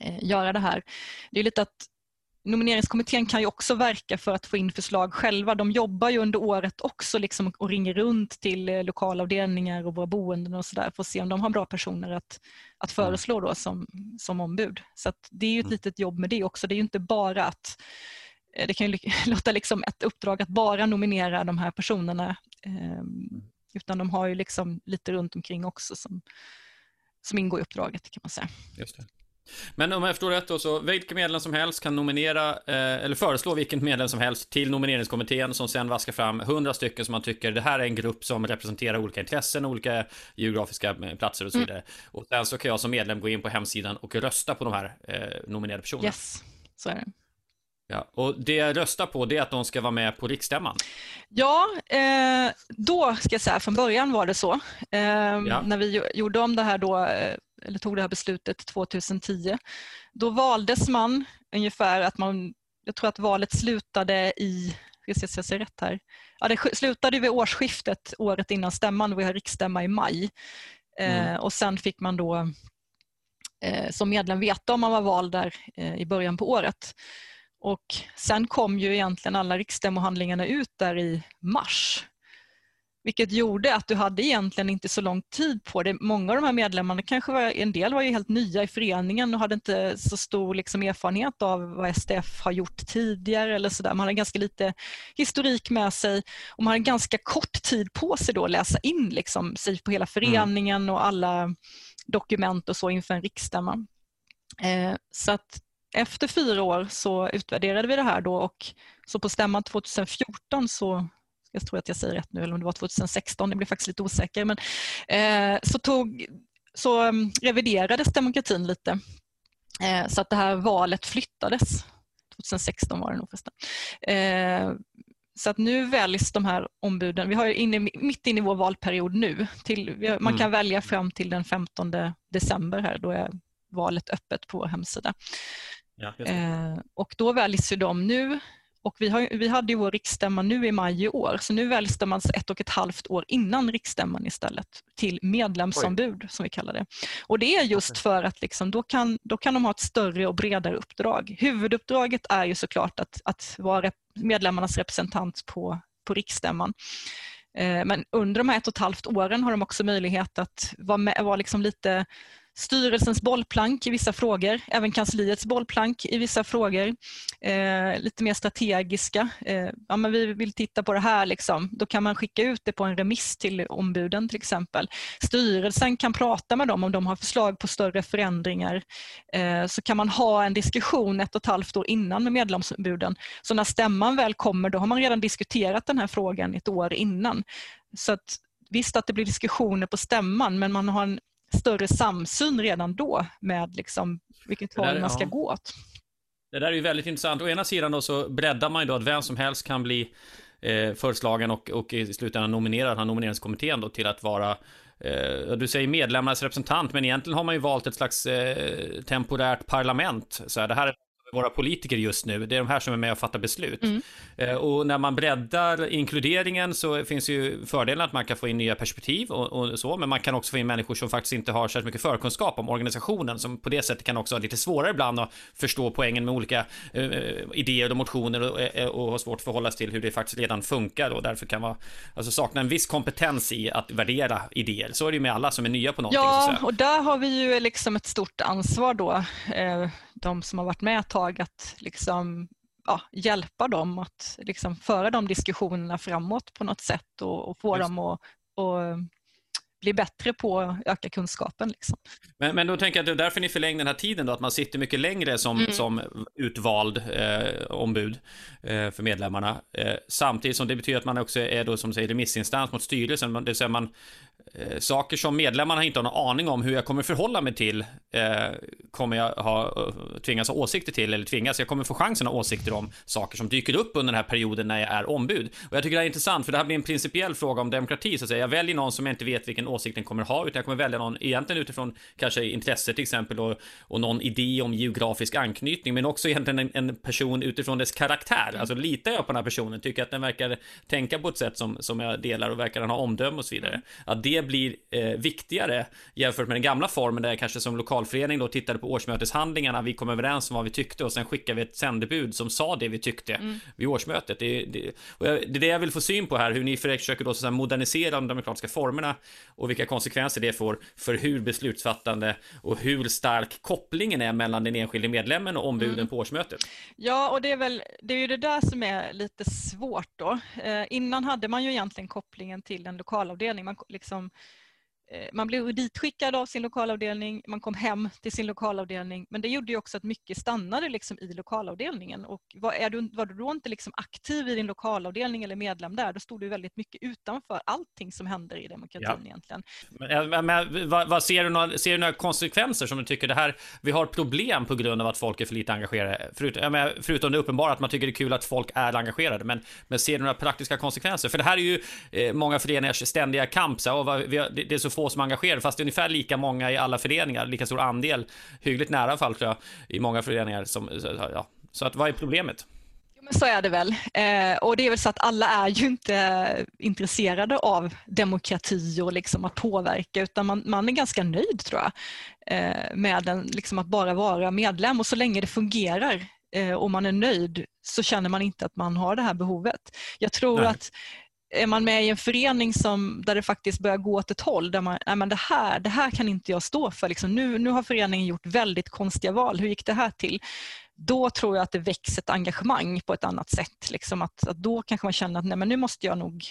eh, göra det här. Det är lite att Nomineringskommittén kan ju också verka för att få in förslag själva. De jobbar ju under året också liksom och ringer runt till eh, lokalavdelningar och våra boenden och sådär för att se om de har bra personer att, att mm. föreslå då som, som ombud. Så det är ju ett mm. litet jobb med det också. Det är ju inte bara att det kan ju låta liksom ett uppdrag att bara nominera de här personerna. Ehm, utan de har ju liksom lite runt omkring också som, som ingår i uppdraget kan man säga. Just det. Men om jag förstår rätt då, så vilken medlem som helst kan nominera, eh, eller föreslå vilken medlem som helst till nomineringskommittén som sen vaskar fram hundra stycken som man tycker det här är en grupp som representerar olika intressen, olika geografiska eh, platser och så mm. vidare. Mm. Och sen så kan jag som medlem gå in på hemsidan och rösta på de här eh, nominerade personerna. Yes, så är det. Ja, och det jag röstar på det är att de ska vara med på riksstämman. Ja, eh, då ska jag säga från början var det så. Eh, ja. När vi gjorde om det här då, eh, eller tog det här beslutet 2010, då valdes man ungefär att man, jag tror att valet slutade i, ska jag se rätt här, ja, det slutade vid årsskiftet året innan stämman, vi har riksstämma i maj. Eh, mm. Och sen fick man då eh, som medlem veta om man var vald där i början på året. Och sen kom ju egentligen alla riksstämmohandlingarna ut där i mars. Vilket gjorde att du hade egentligen inte så lång tid på det. Många av de här medlemmarna, kanske var, en del var ju helt nya i föreningen och hade inte så stor liksom erfarenhet av vad STF har gjort tidigare eller sådär. Man hade ganska lite historik med sig och man hade ganska kort tid på sig då att läsa in liksom, sig på hela föreningen och alla dokument och så inför en riksstämma. Eh, så att efter fyra år så utvärderade vi det här då och så på stämman 2014 så jag tror att jag säger rätt nu, eller om det var 2016, jag blir faktiskt lite osäker, men eh, så, tog, så um, reviderades demokratin lite eh, så att det här valet flyttades. 2016 var det nog förresten. Eh, så att nu väljs de här ombuden, vi har inne, mitt inne i vår valperiod nu, till, man kan mm. välja fram till den 15 december här, då är valet öppet på vår hemsida. Ja, eh, och då väljs ju de nu och vi, har, vi hade ju vår riksstämma nu i maj i år, så nu väljs de alltså ett och ett halvt år innan riksstämman istället till medlemsombud Oj. som vi kallar det. Och det är just för att liksom, då, kan, då kan de ha ett större och bredare uppdrag. Huvuduppdraget är ju såklart att, att vara medlemmarnas representant på, på riksstämman. Eh, men under de här ett och ett halvt åren har de också möjlighet att vara, med, vara liksom lite styrelsens bollplank i vissa frågor, även kansliets bollplank i vissa frågor. Eh, lite mer strategiska. Eh, ja, men vi vill titta på det här, liksom. då kan man skicka ut det på en remiss till ombuden till exempel. Styrelsen kan prata med dem om de har förslag på större förändringar. Eh, så kan man ha en diskussion ett och ett halvt år innan med medlemsombuden. Så när stämman väl kommer, då har man redan diskuterat den här frågan ett år innan. Så att, Visst att det blir diskussioner på stämman men man har en större samsyn redan då med liksom vilket håll man ska ja. gå åt. Det där är ju väldigt intressant. Å ena sidan då så breddar man ju då att vem som helst kan bli eh, föreslagen och, och i slutändan nominerad, han nomineringskommittén då till att vara eh, du säger medlemmarnas representant, men egentligen har man ju valt ett slags eh, temporärt parlament. Så här, det här är våra politiker just nu. Det är de här som är med och fattar beslut. Mm. Eh, och när man breddar inkluderingen så finns ju fördelen att man kan få in nya perspektiv och, och, så, men man kan också få in människor som faktiskt inte har särskilt mycket förkunskap om organisationen, som på det sättet kan också ha lite svårare ibland att förstå poängen med olika uh, idéer och motioner och, och, och ha svårt att förhålla sig till hur det faktiskt redan funkar och därför kan vara, alltså sakna en viss kompetens i att värdera idéer. Så är det ju med alla som är nya på någonting. Ja, och där har vi ju liksom ett stort ansvar då. Eh de som har varit med ett tag att liksom, ja, hjälpa dem att liksom föra de diskussionerna framåt på något sätt och, och få Just. dem att och bli bättre på att öka kunskapen. Liksom. Men, men då tänker jag att det är därför ni förlänger den här tiden då, att man sitter mycket längre som, mm. som utvald eh, ombud eh, för medlemmarna. Eh, samtidigt som det betyder att man också är då som säger remissinstans mot styrelsen, det vill säga man eh, saker som medlemmarna inte har någon aning om hur jag kommer förhålla mig till eh, kommer jag ha, eh, tvingas ha åsikter till eller tvingas, jag kommer få chansen att ha åsikter om saker som dyker upp under den här perioden när jag är ombud. Och jag tycker det här är intressant för det här blir en principiell fråga om demokrati så att säga. Jag väljer någon som jag inte vet vilken åsikt den kommer ha utan jag kommer välja någon egentligen utifrån kanske intresse till exempel och, och någon idé om geografisk anknytning men också egentligen en, en person utifrån dess karaktär. Alltså litar jag på den här personen, tycker att den verkar tänka på ett sätt som, som jag delar och verkar den ha omdöme och så vidare. Att det blir eh, viktigare jämfört med den gamla formen där jag kanske som lokalförening då tittade på årsmöteshandlingarna, vi kom överens om vad vi tyckte och sen skickade vi ett sändebud som sa det vi tyckte mm. vid årsmötet. Det, det, jag, det är det jag vill få syn på här, hur ni försöker då så modernisera de demokratiska formerna och vilka konsekvenser det får för hur beslutsfattande och hur stark kopplingen är mellan den enskilde medlemmen och ombuden mm. på årsmötet. Ja, och det är väl det är ju det där som är lite svårt då. Eh, innan hade man ju egentligen kopplingen till en lokalavdelning. Man liksom Eh, man blev ditskickad av sin lokalavdelning, man kom hem till sin lokalavdelning men det gjorde ju också att mycket stannade liksom i lokalavdelningen. Och var, är du, var du då inte liksom aktiv i din lokalavdelning eller medlem där, då stod du väldigt mycket utanför allting som händer i demokratin ja. egentligen. Men, men vad, vad, ser, du några, ser du några konsekvenser som du tycker det här, vi har problem på grund av att folk är för lite engagerade? Förut, menar, förutom det uppenbara att man tycker det är kul att folk är engagerade, men, men ser du några praktiska konsekvenser? För det här är ju eh, många föreningars ständiga kamp, så, och vad, vi det, det är så få som är engagerade, fast det är ungefär lika många i alla föreningar, lika stor andel, hyggligt nära fall tror jag, i många föreningar. Som, ja. Så att vad är problemet? Så är det väl. Eh, och det är väl så att alla är ju inte intresserade av demokrati och liksom att påverka utan man, man är ganska nöjd tror jag eh, med en, liksom att bara vara medlem och så länge det fungerar eh, och man är nöjd så känner man inte att man har det här behovet. Jag tror Nej. att är man med i en förening som, där det faktiskt börjar gå åt ett håll där man, nej men det här, det här kan inte jag stå för. Liksom, nu, nu har föreningen gjort väldigt konstiga val, hur gick det här till? Då tror jag att det växer ett engagemang på ett annat sätt. Liksom att, att då kanske man känner att nej men nu måste jag nog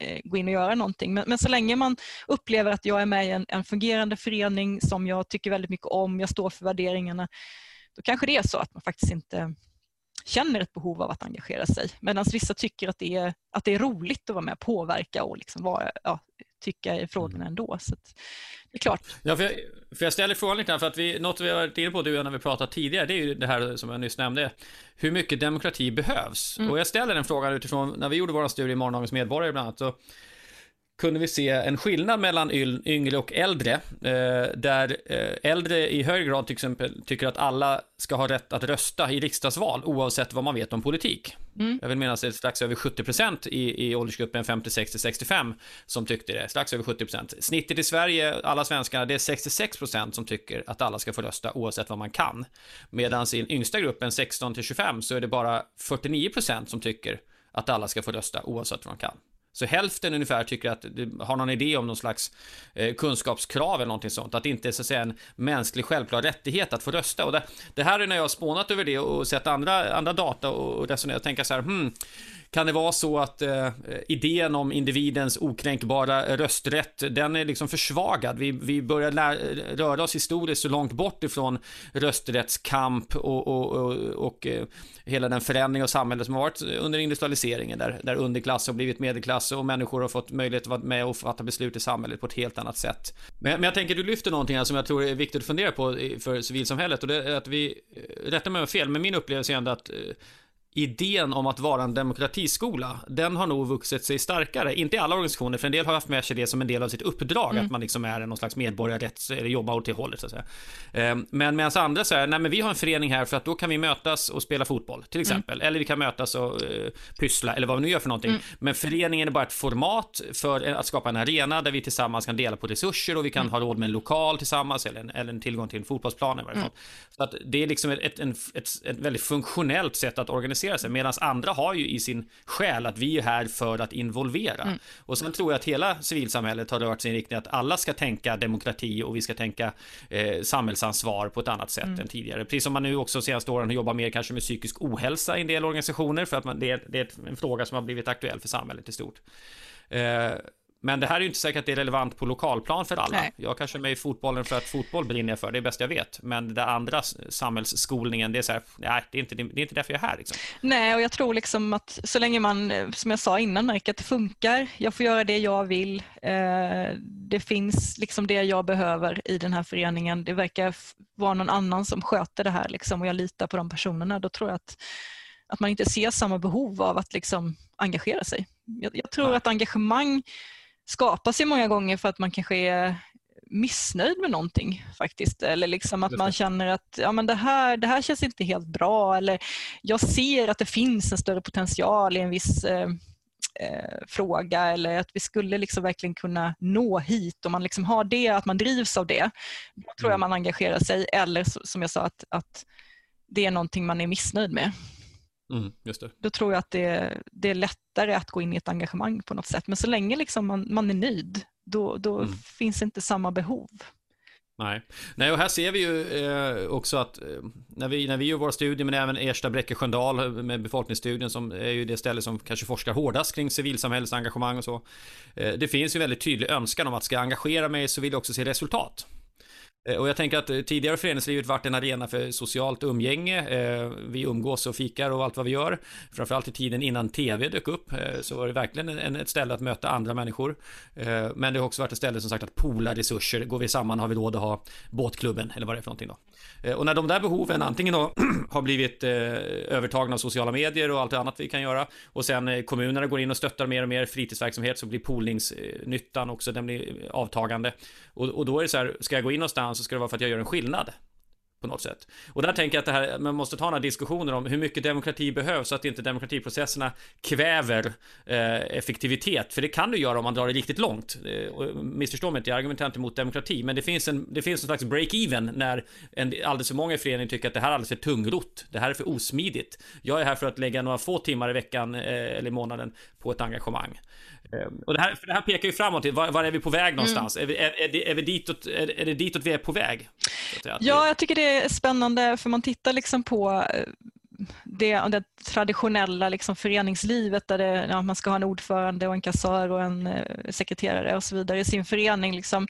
eh, gå in och göra någonting. Men, men, så länge man upplever att jag är med i en, en fungerande förening som jag tycker väldigt mycket om, jag står för värderingarna, då kanske det är så att man faktiskt inte känner ett behov av att engagera sig. Medan vissa tycker att det är, att det är roligt att vara med och påverka och liksom vara, ja, tycka i frågorna mm. ändå. Så det är klart. Ja, för jag, för jag ställer frågan lite här, för att vi, något vi har varit inne på du när vi pratat tidigare, det är ju det här som jag nyss nämnde. Hur mycket demokrati behövs? Mm. Och jag ställer den frågan utifrån, när vi gjorde vår studie i Morgondagens Medborgare bland annat, så kunde vi se en skillnad mellan yngre och äldre, eh, där eh, äldre i hög grad till exempel tycker att alla ska ha rätt att rösta i riksdagsval oavsett vad man vet om politik. Mm. Jag vill minnas det är strax över 70% i, i åldersgruppen 56 till 65 som tyckte det, strax över 70%. Snittet i Sverige, alla svenskar, det är 66% som tycker att alla ska få rösta oavsett vad man kan. Medan i den yngsta gruppen 16 till 25 så är det bara 49% som tycker att alla ska få rösta oavsett vad man kan. Så hälften ungefär tycker att, har någon idé om någon slags eh, kunskapskrav eller någonting sånt. Att det inte är så att säga en mänsklig självklar rättighet att få rösta. Och det, det här är när jag har spånat över det och sett andra, andra data och resonerat och tänka så här, hmm, kan det vara så att eh, idén om individens okränkbara rösträtt, den är liksom försvagad? Vi, vi börjar lära, röra oss historiskt så långt bort ifrån rösträttskamp och, och, och, och eh, hela den förändring av samhället som har varit under industrialiseringen, där, där underklass har blivit medelklass och människor har fått möjlighet att vara med och fatta beslut i samhället på ett helt annat sätt. Men, men jag tänker, du lyfter någonting här som jag tror är viktigt att fundera på för civilsamhället och det är att vi, eh, rätta mig om jag fel, men min upplevelse är ändå att eh, idén om att vara en demokratiskola, den har nog vuxit sig starkare. Inte i alla organisationer, för en del har haft med sig det som en del av sitt uppdrag, mm. att man liksom är någon slags medborgarrätts, eller jobbar åt det hållet så att säga. Ehm, men medan andra säger, nej men vi har en förening här för att då kan vi mötas och spela fotboll, till mm. exempel. Mm. Eller vi kan mötas och uh, pyssla, eller vad vi nu gör för någonting. Mm. Men föreningen är bara ett format för att skapa en arena där vi tillsammans kan dela på resurser och vi kan mm. ha råd med en lokal tillsammans, eller en, eller en tillgång till en fotbollsplan i varje fall. Mm. Så att det är liksom ett, ett, ett, ett väldigt funktionellt sätt att organisera organisera sig. Medan andra har ju i sin själ att vi är här för att involvera. Mm. Och sen tror jag att hela civilsamhället har rört sig i riktning att alla ska tänka demokrati och vi ska tänka eh, samhällsansvar på ett annat sätt mm. än tidigare. Precis som man nu också senaste åren har jobbat mer kanske med psykisk ohälsa i en del organisationer för att man, det, det är en fråga som har blivit aktuell för samhället i stort. Eh, men det här är ju inte säkert att det är relevant på lokalplan för alla. Nej. Jag kanske är med i fotbollen för att fotboll brinner jag för, det är bäst jag vet. Men det andra samhällsskolningen, det är så här, nej, det är inte, det är inte därför jag är här. Liksom. Nej, och jag tror liksom att så länge man, som jag sa innan, märker att det funkar, jag får göra det jag vill, eh, det finns liksom det jag behöver i den här föreningen, det verkar vara någon annan som sköter det här liksom, och jag litar på de personerna, då tror jag att, att man inte ser samma behov av att liksom engagera sig. Jag, jag tror nej. att engagemang skapas ju många gånger för att man kanske är missnöjd med någonting faktiskt. Eller liksom att man känner att ja, men det, här, det här känns inte helt bra eller jag ser att det finns en större potential i en viss eh, eh, fråga eller att vi skulle liksom verkligen kunna nå hit. Om man liksom har det, att man drivs av det, då tror jag mm. man engagerar sig. Eller som jag sa, att, att det är någonting man är missnöjd med. Mm. Då tror jag att det, det, är lättare att gå in i ett engagemang på något sätt. Men så länge liksom man, man är nöjd, då, då mm. finns inte samma behov. Nej. Nej, och här ser vi ju eh, också att eh, när, vi, när vi gör våra studier, men även Ersta Bräcke Sköndal med befolkningsstudien som är ju det ställe som kanske forskar hårdast kring civilsamhällesengagemang och så. Eh, det finns ju väldigt tydlig önskan om att ska jag engagera mig så vill jag också se resultat. Eh, och jag tänker att eh, tidigare har föreningslivet varit en arena för socialt umgänge. Eh, vi umgås och fikar och allt vad vi gör. Framförallt i tiden innan tv dök upp så var det verkligen ett ställe att möta andra människor. Men det har också varit ett ställe som sagt att pola resurser. Går vi samman har vi råd att ha båtklubben eller vad det är för någonting då. Och när de där behoven antingen då har blivit övertagna av sociala medier och allt annat vi kan göra och sen kommunerna går in och stöttar mer och mer fritidsverksamhet så blir poolningsnyttan också, den blir avtagande. Och, och då är det så här, ska jag gå in någonstans så ska det vara för att jag gör en skillnad. På något sätt. Och där tänker jag att det här, man måste ta några diskussioner om hur mycket demokrati behövs så att inte demokratiprocesserna kväver eh, effektivitet. För det kan du göra om man drar det riktigt långt. Eh, missförstå mig inte, jag argumenterar inte mot demokrati. Men det finns en, det finns en slags break-even när en, alldeles för många i föreningen tycker att det här är alldeles för tungrott. Det här är för osmidigt. Jag är här för att lägga några få timmar i veckan eh, eller i månaden på ett engagemang. Ehm, och det här, för det här pekar ju framåt, var, var är vi på väg mm. någonstans? Mm. Är, vi, är, är, det, är, vi ditåt, är, är det ditåt vi är på väg? Ja, jag tycker det är spännande för man tittar liksom på eh, det, det traditionella liksom föreningslivet där det, ja, man ska ha en ordförande och en kassör och en eh, sekreterare och så vidare i sin förening. Liksom.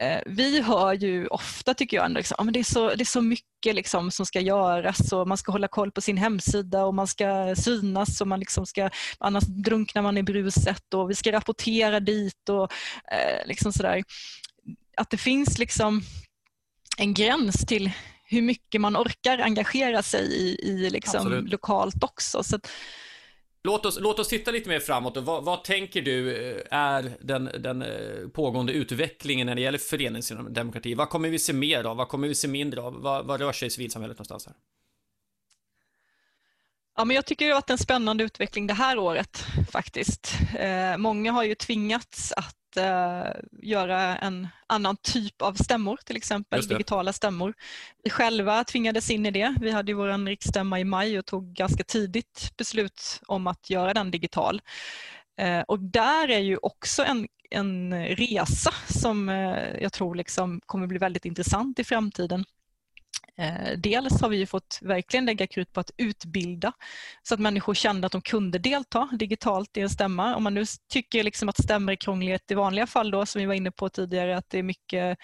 Eh, vi hör ju ofta, tycker jag, liksom, men det, är så, det är så mycket liksom, som ska göras och man ska hålla koll på sin hemsida och man ska synas och man liksom ska, annars drunknar man i bruset och vi ska rapportera dit och eh, liksom sådär. Att det finns liksom en gräns till hur mycket man orkar engagera sig i, i liksom lokalt också. Så att, Låt oss, låt oss titta lite mer framåt. Vad, vad tänker du eh, är den, den eh, pågående utvecklingen när det gäller föreningsdemokrati? Vad kommer vi se mer av? Vad kommer vi se mindre av? Vad, vad rör sig i civilsamhället någonstans här? Ja, men jag tycker det har varit en spännande utveckling det här året faktiskt. Eh, många har ju tvingats att uh, göra en annan typ av stämmor, till exempel digitala stämmor. Vi själva tvingades in i det. Vi hade vår riksstämma i maj och tog ganska tidigt beslut om att göra den digital. Uh, och där är ju också en, en resa som uh, jag tror liksom kommer bli väldigt intressant i framtiden. Eh, dels har vi ju fått verkligen lägga krut på att utbilda så att människor kände att de kunde delta digitalt i en stämma. Om man nu tycker liksom att stämmor är krångligt i vanliga fall då, som vi var inne på tidigare, att det är mycket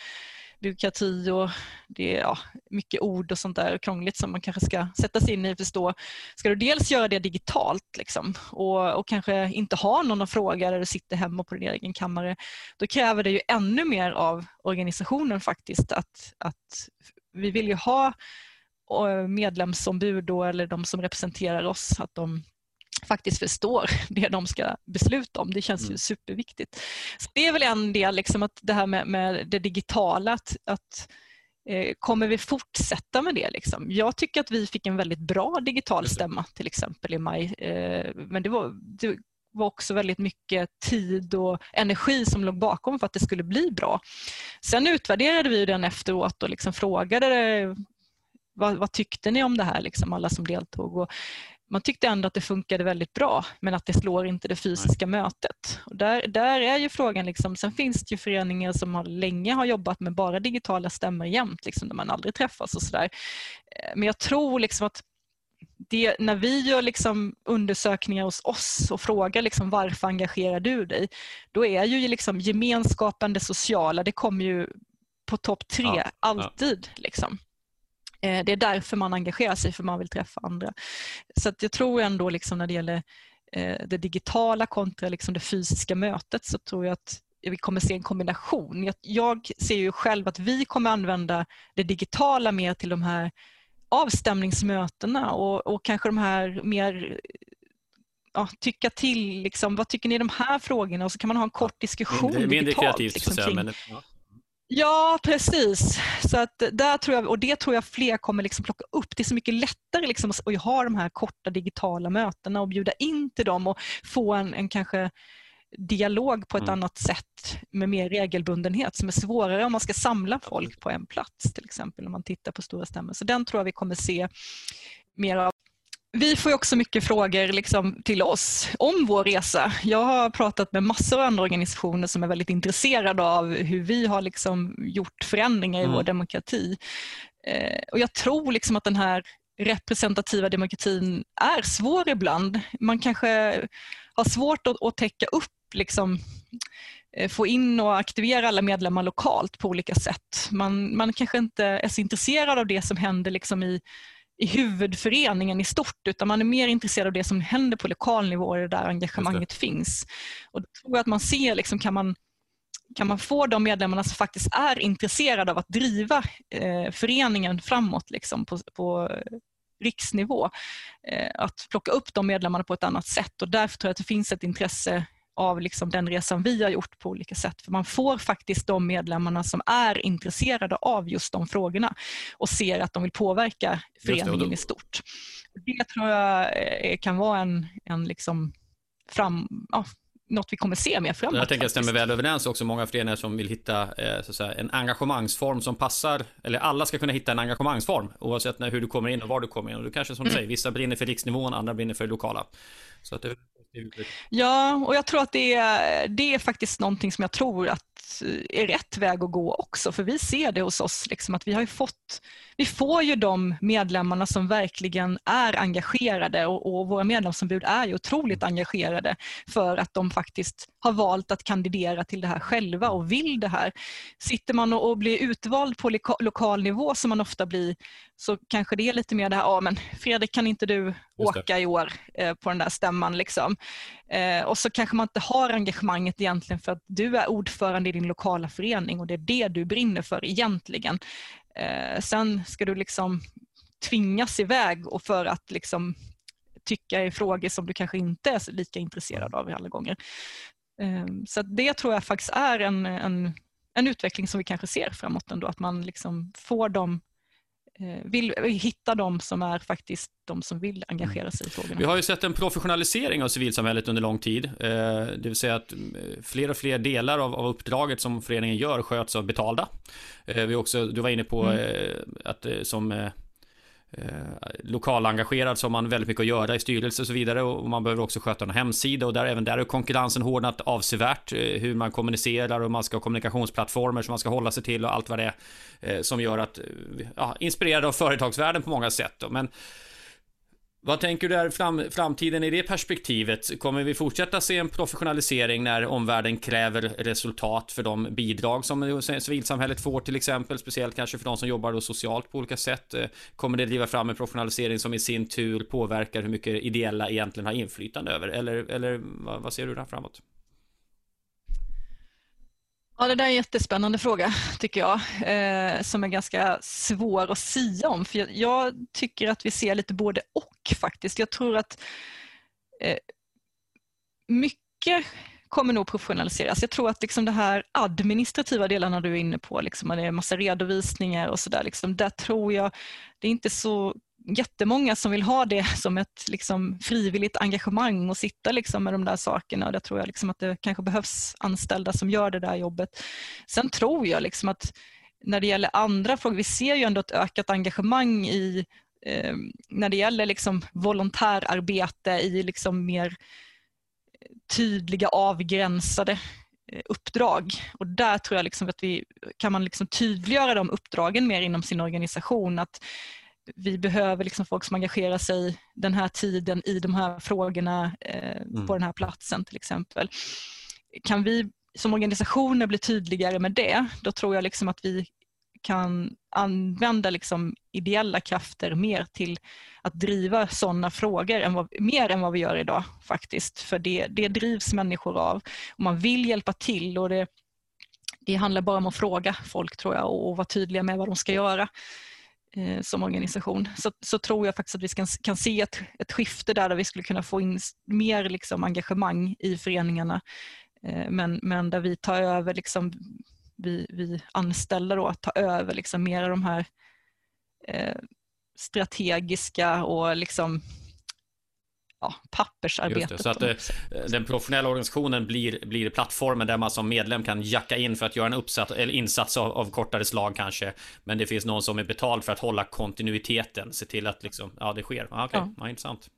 byråkrati och det är ja, mycket ord och sånt där krångligt som man kanske ska sätta sig in i och förstå. Ska du dels göra det digitalt liksom, och, och kanske inte ha någon att fråga där du sitter hemma på din egen kammare, då kräver det ju ännu mer av organisationen faktiskt att, att vi vill ju ha medlemsombud då, eller de som representerar oss, att de faktiskt förstår det de ska besluta om. Det känns mm. ju superviktigt. Så det är väl en del, liksom att det här med, med det digitala, att, att eh, kommer vi fortsätta med det? Liksom? Jag tycker att vi fick en väldigt bra digital stämma till exempel i maj. Eh, men det var, det var också väldigt mycket tid och energi som låg bakom för att det skulle bli bra. Sen utvärderade vi den efteråt och liksom frågade vad, vad tyckte ni om det här, liksom alla som deltog. Och man tyckte ändå att det funkade väldigt bra men att det slår inte det fysiska Nej. mötet. Och där, där är ju frågan, liksom, sen finns det ju föreningar som har, länge har jobbat med bara digitala stämmor jämt, liksom, där man aldrig träffas och sådär. Eh, men jag tror liksom att det, när vi gör liksom undersökningar hos oss och frågar liksom varför engagerar du dig? Då är ju liksom gemenskapen, det sociala, det kommer ju på topp tre ja, alltid. Ja. Liksom. Eh, det är därför man engagerar sig, för man vill träffa andra. Så jag tror ändå liksom när det gäller eh, det digitala kontra liksom det fysiska mötet så tror jag att vi kommer se en kombination. Jag, jag ser ju själv att vi kommer använda det digitala mer till de här avstämningsmötena och, och kanske de här mer ja, tycka till, liksom, vad tycker ni i de här frågorna och så kan man ha en kort diskussion mindre, mindre digitalt. Kreativt, liksom, kring, men, ja. Ja, precis. Så att där tror jag, och det tror jag fler kommer liksom plocka upp. Det är så mycket lättare liksom att ha de här korta digitala mötena och bjuda in till dem och få en, en kanske dialog på ett mm. annat sätt med mer regelbundenhet som är svårare om man ska samla folk på en plats till exempel om man tittar på stora stämmor. Så den tror jag vi kommer se mer av. Vi får också mycket frågor liksom till oss om vår resa. Jag har pratat med massor av andra organisationer som är väldigt intresserade av hur vi har liksom gjort förändringar i mm. vår demokrati. Eh, och Jag tror liksom att den här representativa demokratin är svår ibland. Man kanske har svårt att, att täcka upp liksom, eh, få in och aktivera alla medlemmar lokalt på olika sätt. Man, man kanske inte är så intresserad av det som händer liksom i, i huvudföreningen i stort utan man är mer intresserad av det som händer på lokal nivå där engagemanget finns. Och då tror jag att man ser, liksom, kan, man, kan man få de medlemmarna som faktiskt är intresserade av att driva eh, föreningen framåt liksom, på, på riksnivå, eh, att plocka upp de medlemmarna på ett annat sätt och därför tror jag att det finns ett intresse av liksom den resan vi har gjort på olika sätt. För Man får faktiskt de medlemmarna som är intresserade av just de frågorna och ser att de vill påverka föreningen då... i stort. Det tror jag eh, kan vara en, en liksom fram, ja, något vi kommer se mer framåt. Jag tänker att det stämmer väl överens också. Många föreningar som vill hitta eh, så säga, en engagemangsform som passar, eller alla ska kunna hitta en engagemangsform oavsett när, hur du kommer in och var du kommer in. Och du kanske som du mm. säger, vissa brinner för riksnivån, andra brinner för lokala. Så att det Ja, och jag tror att det är, det är faktiskt någonting som jag tror att är rätt väg att gå också. För vi ser det hos oss, liksom, att vi har fått, vi får ju de medlemmarna som verkligen är engagerade och, och våra medlemsombud är ju otroligt engagerade för att de faktiskt har valt att kandidera till det här själva och vill det här. Sitter man och, och blir utvald på loka, lokal nivå som man ofta blir så kanske det är lite mer det här, ja men Fredrik kan inte du åka i år eh, på den där stämman liksom. Eh, och så kanske man inte har engagemanget egentligen för att du är ordförande i din lokala förening och det är det du brinner för egentligen. Eh, sen ska du liksom tvingas iväg och för att liksom tycka i frågor som du kanske inte är lika intresserad av alla gånger. Eh, så det tror jag faktiskt är en, en, en utveckling som vi kanske ser framåt ändå, att man liksom får de vill hitta de som är faktiskt de som vill engagera sig i frågorna. Vi har ju sett en professionalisering av civilsamhället under lång tid. Eh, det vill säga att eh, fler och fler delar av, av uppdraget som föreningen gör sköts av betalda. Vi också, du var inne på mm. att som eh, lokalengagerad så har man väldigt mycket att göra i styrelse och så vidare och man behöver också sköta en hemsida och där även där är konkurrensen hårdnat avsevärt eh, hur man kommunicerar och man ska ha kommunikationsplattformar som man ska hålla sig till och allt vad det är eh, som gör att, eh, ja, inspirerad av företagsvärlden på många sätt då. men vad tänker du är fram, framtiden i det perspektivet? Kommer vi fortsätta se en professionalisering när omvärlden kräver resultat för de bidrag som civilsamhället får till exempel, speciellt kanske för de som jobbar då socialt på olika sätt? Kommer det driva fram en professionalisering som i sin tur påverkar hur mycket ideella egentligen har inflytande över? Eller, eller vad, vad ser du där framåt? Ja, det där är en jättespännande fråga tycker jag, eh, som är ganska svår att sia om. För jag, jag, tycker att vi ser lite både och faktiskt. Jag tror att eh, mycket kommer nog professionaliseras. Jag tror att liksom det här administrativa delarna du är inne på, liksom, det är massa redovisningar och sådär, liksom, där tror jag det är inte så jättemånga som vill ha det som ett liksom, frivilligt engagemang och sitta liksom, med de där sakerna. Och där tror jag liksom, att det kanske behövs anställda som gör det där jobbet. Sen tror jag liksom, att när det gäller andra frågor, vi ser ju ändå ett ökat engagemang i eh, när det gäller liksom volontärarbete i liksom mer tydliga avgränsade eh, uppdrag. Och där tror jag liksom att vi kan man liksom tydliggöra de uppdragen mer inom sin organisation. Att vi behöver liksom folk som engagerar sig den här tiden i de här frågorna eh, mm. på den här platsen till exempel. Kan vi som organisationer bli tydligare med det, då tror jag liksom att vi kan använda liksom ideella krafter mer till att driva sådana frågor, än vad, mer än vad vi gör idag faktiskt. För det, det drivs människor av och man vill hjälpa till och det, det handlar bara om att fråga folk tror jag och, och vara tydliga med vad de ska göra Eh, som organisation så, så, tror jag faktiskt att vi kan, kan se ett, ett skifte där, där vi skulle kunna få in mer liksom, engagemang i föreningarna. Eh, men, men där vi tar över liksom, vi, vi anställda då att ta över liksom mer av de här eh, strategiska och liksom ja, pappersarbetet. så att det, den professionella organisationen blir, blir plattformen där man som medlem kan jacka in för att göra en uppsatt, eller insats av, av kortare slag kanske. Men det finns någon som är betald för att hålla kontinuiteten, se till att liksom, ja, det sker. Ah, Okej, okay. ja. ja, intressant.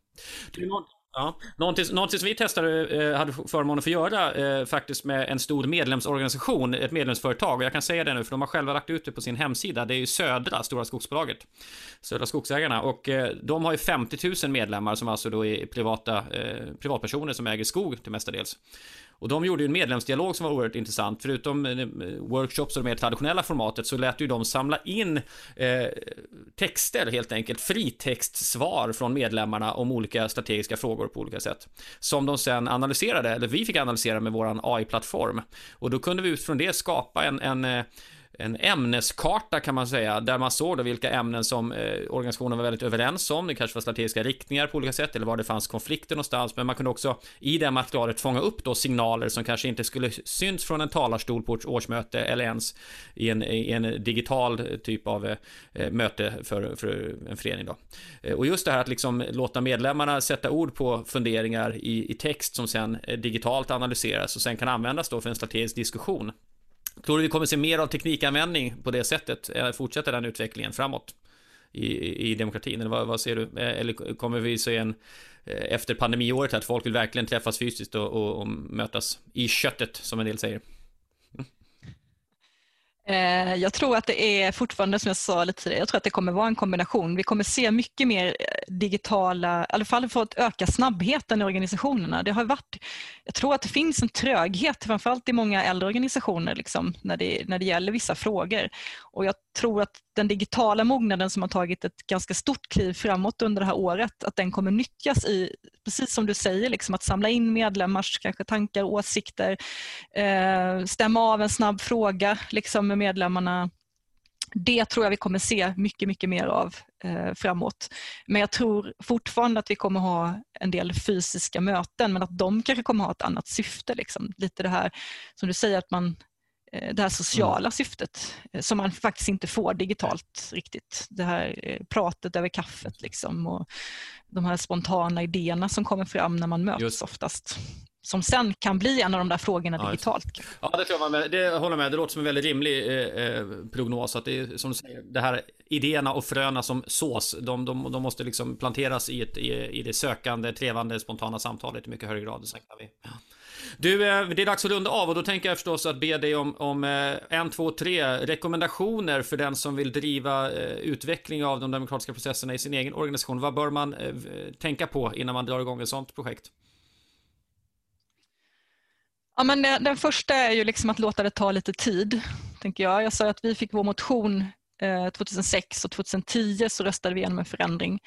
Du, Ja. Någonting, någonting som vi testade, eh, hade förmånen att få göra eh, faktiskt med en stor medlemsorganisation, ett medlemsföretag. Och jag kan säga det nu för de har själva lagt ut det på sin hemsida. Det är ju Södra, Stora Skogsbolaget. Södra Skogsägarna. Och eh, de har ju 50 000 medlemmar som alltså då är privata, eh, privatpersoner som äger skog till mestadels. Och de gjorde ju en medlemsdialog som var oerhört intressant. Förutom eh, workshops och det mer traditionella formatet så lät ju de samla in eh, texter helt enkelt, fritextsvar från medlemmarna om olika strategiska frågor på olika sätt. Som de sen analyserade, eller vi fick analysera med våran AI-plattform. Och då kunde vi utifrån det skapa en, en eh, en ämneskarta kan man säga, där man såg då vilka ämnen som eh, organisationen var väldigt överens om. Det kanske var strategiska riktningar på olika sätt eller var det fanns konflikter någonstans. Men man kunde också i det materialet fånga upp då signaler som kanske inte skulle syns från en talarstol på ett årsmöte eller ens i en, i en digital typ av eh, möte för, för en förening då. Eh, och just det här att liksom låta medlemmarna sätta ord på funderingar i, i text som sen eh, digitalt analyseras och sen kan användas då för en strategisk diskussion. Tror du vi kommer se mer av teknikanvändning på det sättet? Eh, fortsätter den utvecklingen framåt i, i demokratin? Eller vad, vad ser du? Eh, eller kommer vi se en eh, efter pandemiåret att folk vill verkligen träffas fysiskt och, och, och mötas i köttet som en del säger? Eh, jag tror att det är fortfarande, som jag sa lite tidigare, jag tror att det kommer vara en kombination. Vi kommer se mycket mer eh, digitala, i alla fall för att öka snabbheten i organisationerna. Det har varit, jag tror att det finns en tröghet, framförallt i många äldre organisationer, liksom, när, det, när det gäller vissa frågor. Och jag tror att den digitala mognaden som har tagit ett ganska stort kliv framåt under det här året, att den kommer nyttjas i, precis som du säger, liksom att samla in medlemmars kanske tankar och åsikter, eh, stämma av en snabb fråga liksom med medlemmarna. Det tror jag vi kommer se mycket, mycket mer av eh, framåt. Men jag tror fortfarande att vi kommer ha en del fysiska möten, men att de kanske kommer ha ett annat syfte. Liksom. Lite det här som du säger, att man Eh, det här sociala mm. syftet eh, som man faktiskt inte får digitalt riktigt. Det här eh, pratet över kaffet liksom och de här spontana idéerna som kommer fram när man möts Just. oftast. Som sen kan bli en av de där frågorna ja, digitalt. Ja, det tror jag med. Det håller med. Det låter som en väldigt rimlig eh, prognos. Att det är som du säger, det här idéerna och fröna som sås, de, de, de måste liksom planteras i, ett, i, i det sökande, trevande, spontana samtalet i mycket högre grad. Sen kan vi, ja. Du, eh, det är dags att runda av och då tänker jag förstås att be dig om, om eh, en, två, tre rekommendationer för den som vill driva eh, utveckling av de demokratiska processerna i sin egen organisation. Vad bör man tänka på innan man drar igång ett sådant projekt? Ja, men den första är ju liksom att låta det ta lite tid, tänker jag. Jag sa att vi fick vår motion 2006 och 2010 så röstade vi igenom en förändring.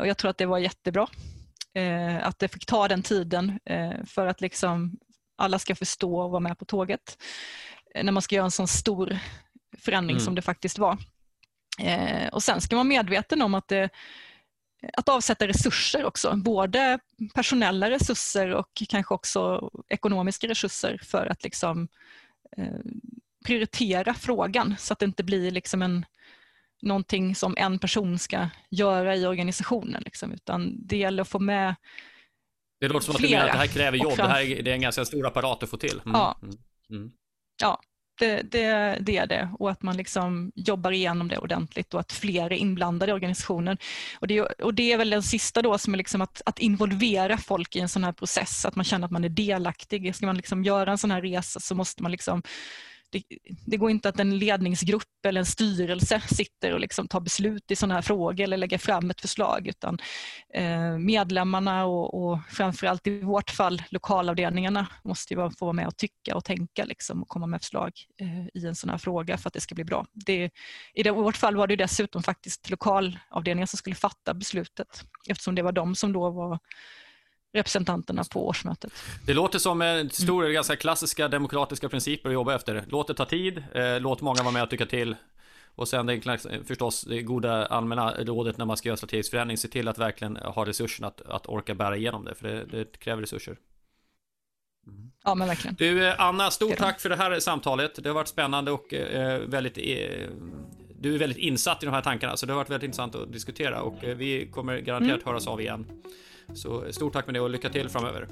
Och jag tror att det var jättebra eh, att det fick ta den tiden eh, för att liksom alla ska förstå och vara med på tåget eh, när man ska göra en sån stor förändring mm. som det faktiskt var. Eh, och Sen ska man vara medveten om att det, att avsätta resurser också, både personella resurser och kanske också ekonomiska resurser för att liksom, eh, prioritera frågan så att det inte blir liksom en någonting som en person ska göra i organisationen. Liksom, utan det gäller att få med Det låter som att du menar att det här kräver jobb. Det, här, det är en ganska stor apparat att få till. Mm. Ja, mm. mm. ja det, det, det, är det. Och att man liksom jobbar igenom det ordentligt och att fler är inblandade i organisationen. Och det, och det är väl den sista då som är liksom att, att involvera folk i en sån här process, att man känner att man är delaktig. Ska man liksom göra en sån här resa så måste man liksom det, det, går inte att en ledningsgrupp eller en styrelse sitter och liksom tar beslut i sådana här frågor eller lägger fram ett förslag utan eh, medlemmarna och, och framförallt i vårt fall lokalavdelningarna måste ju få vara med och tycka och tänka liksom, och komma med förslag eh, i en sån här fråga för att det ska bli bra. Det, I det, vårt fall var det dessutom faktiskt lokalavdelningen som skulle fatta beslutet eftersom det var de som då var representanterna på årsmötet. Det låter som en stor, mm. ganska klassiska demokratiska principer att jobba efter. Låt det ta tid, eh, låt många vara med och tycka till. Och sen det, förstås det goda allmänna rådet när man ska göra strategisk förändring, se till att verkligen ha resurserna att, att orka bära igenom det, för det, det kräver resurser. Ja, men verkligen. Du, eh, Anna, stort tack för det här samtalet. Det har varit spännande och eh, väldigt... Eh, du är väldigt insatt i de här tankarna, så det har varit väldigt intressant att diskutera och eh, vi kommer garanterat mm. höras av igen. Så stort tack med det och lycka till framöver.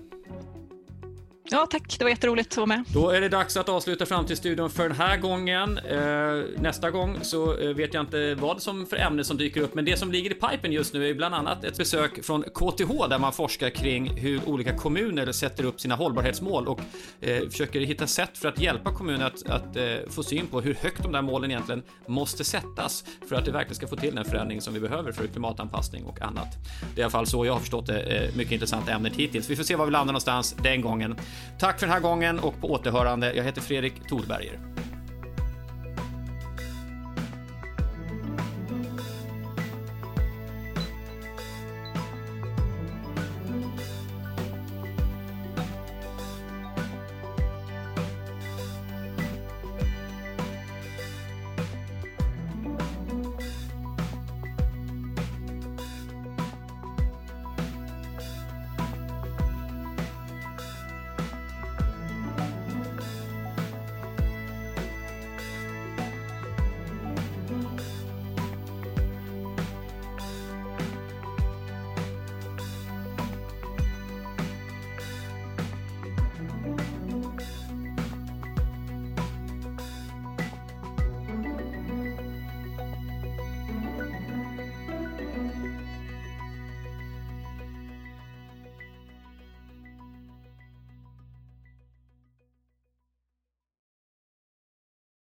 Ja, tack. Det var jätteroligt att vara med. Då är det dags att avsluta Framtidsstudion för den här gången. Eh, nästa gång så eh, vet jag inte vad som för ämne som dyker upp, men det som ligger i pipen just nu är bland annat ett besök från KTH där man forskar kring hur olika kommuner sätter upp sina hållbarhetsmål och eh, försöker hitta sätt för att hjälpa kommuner att, att få syn på hur högt de där målen egentligen måste sättas för att det verkligen ska få till den förändring som vi behöver för klimatanpassning och annat. Det är i alla fall så jag har förstått det. Mycket intressant ämnet hittills. Vi får se var vi landar någonstans den gången. Tack för den här gången och på återhörande. Jag heter Fredrik Thorberger.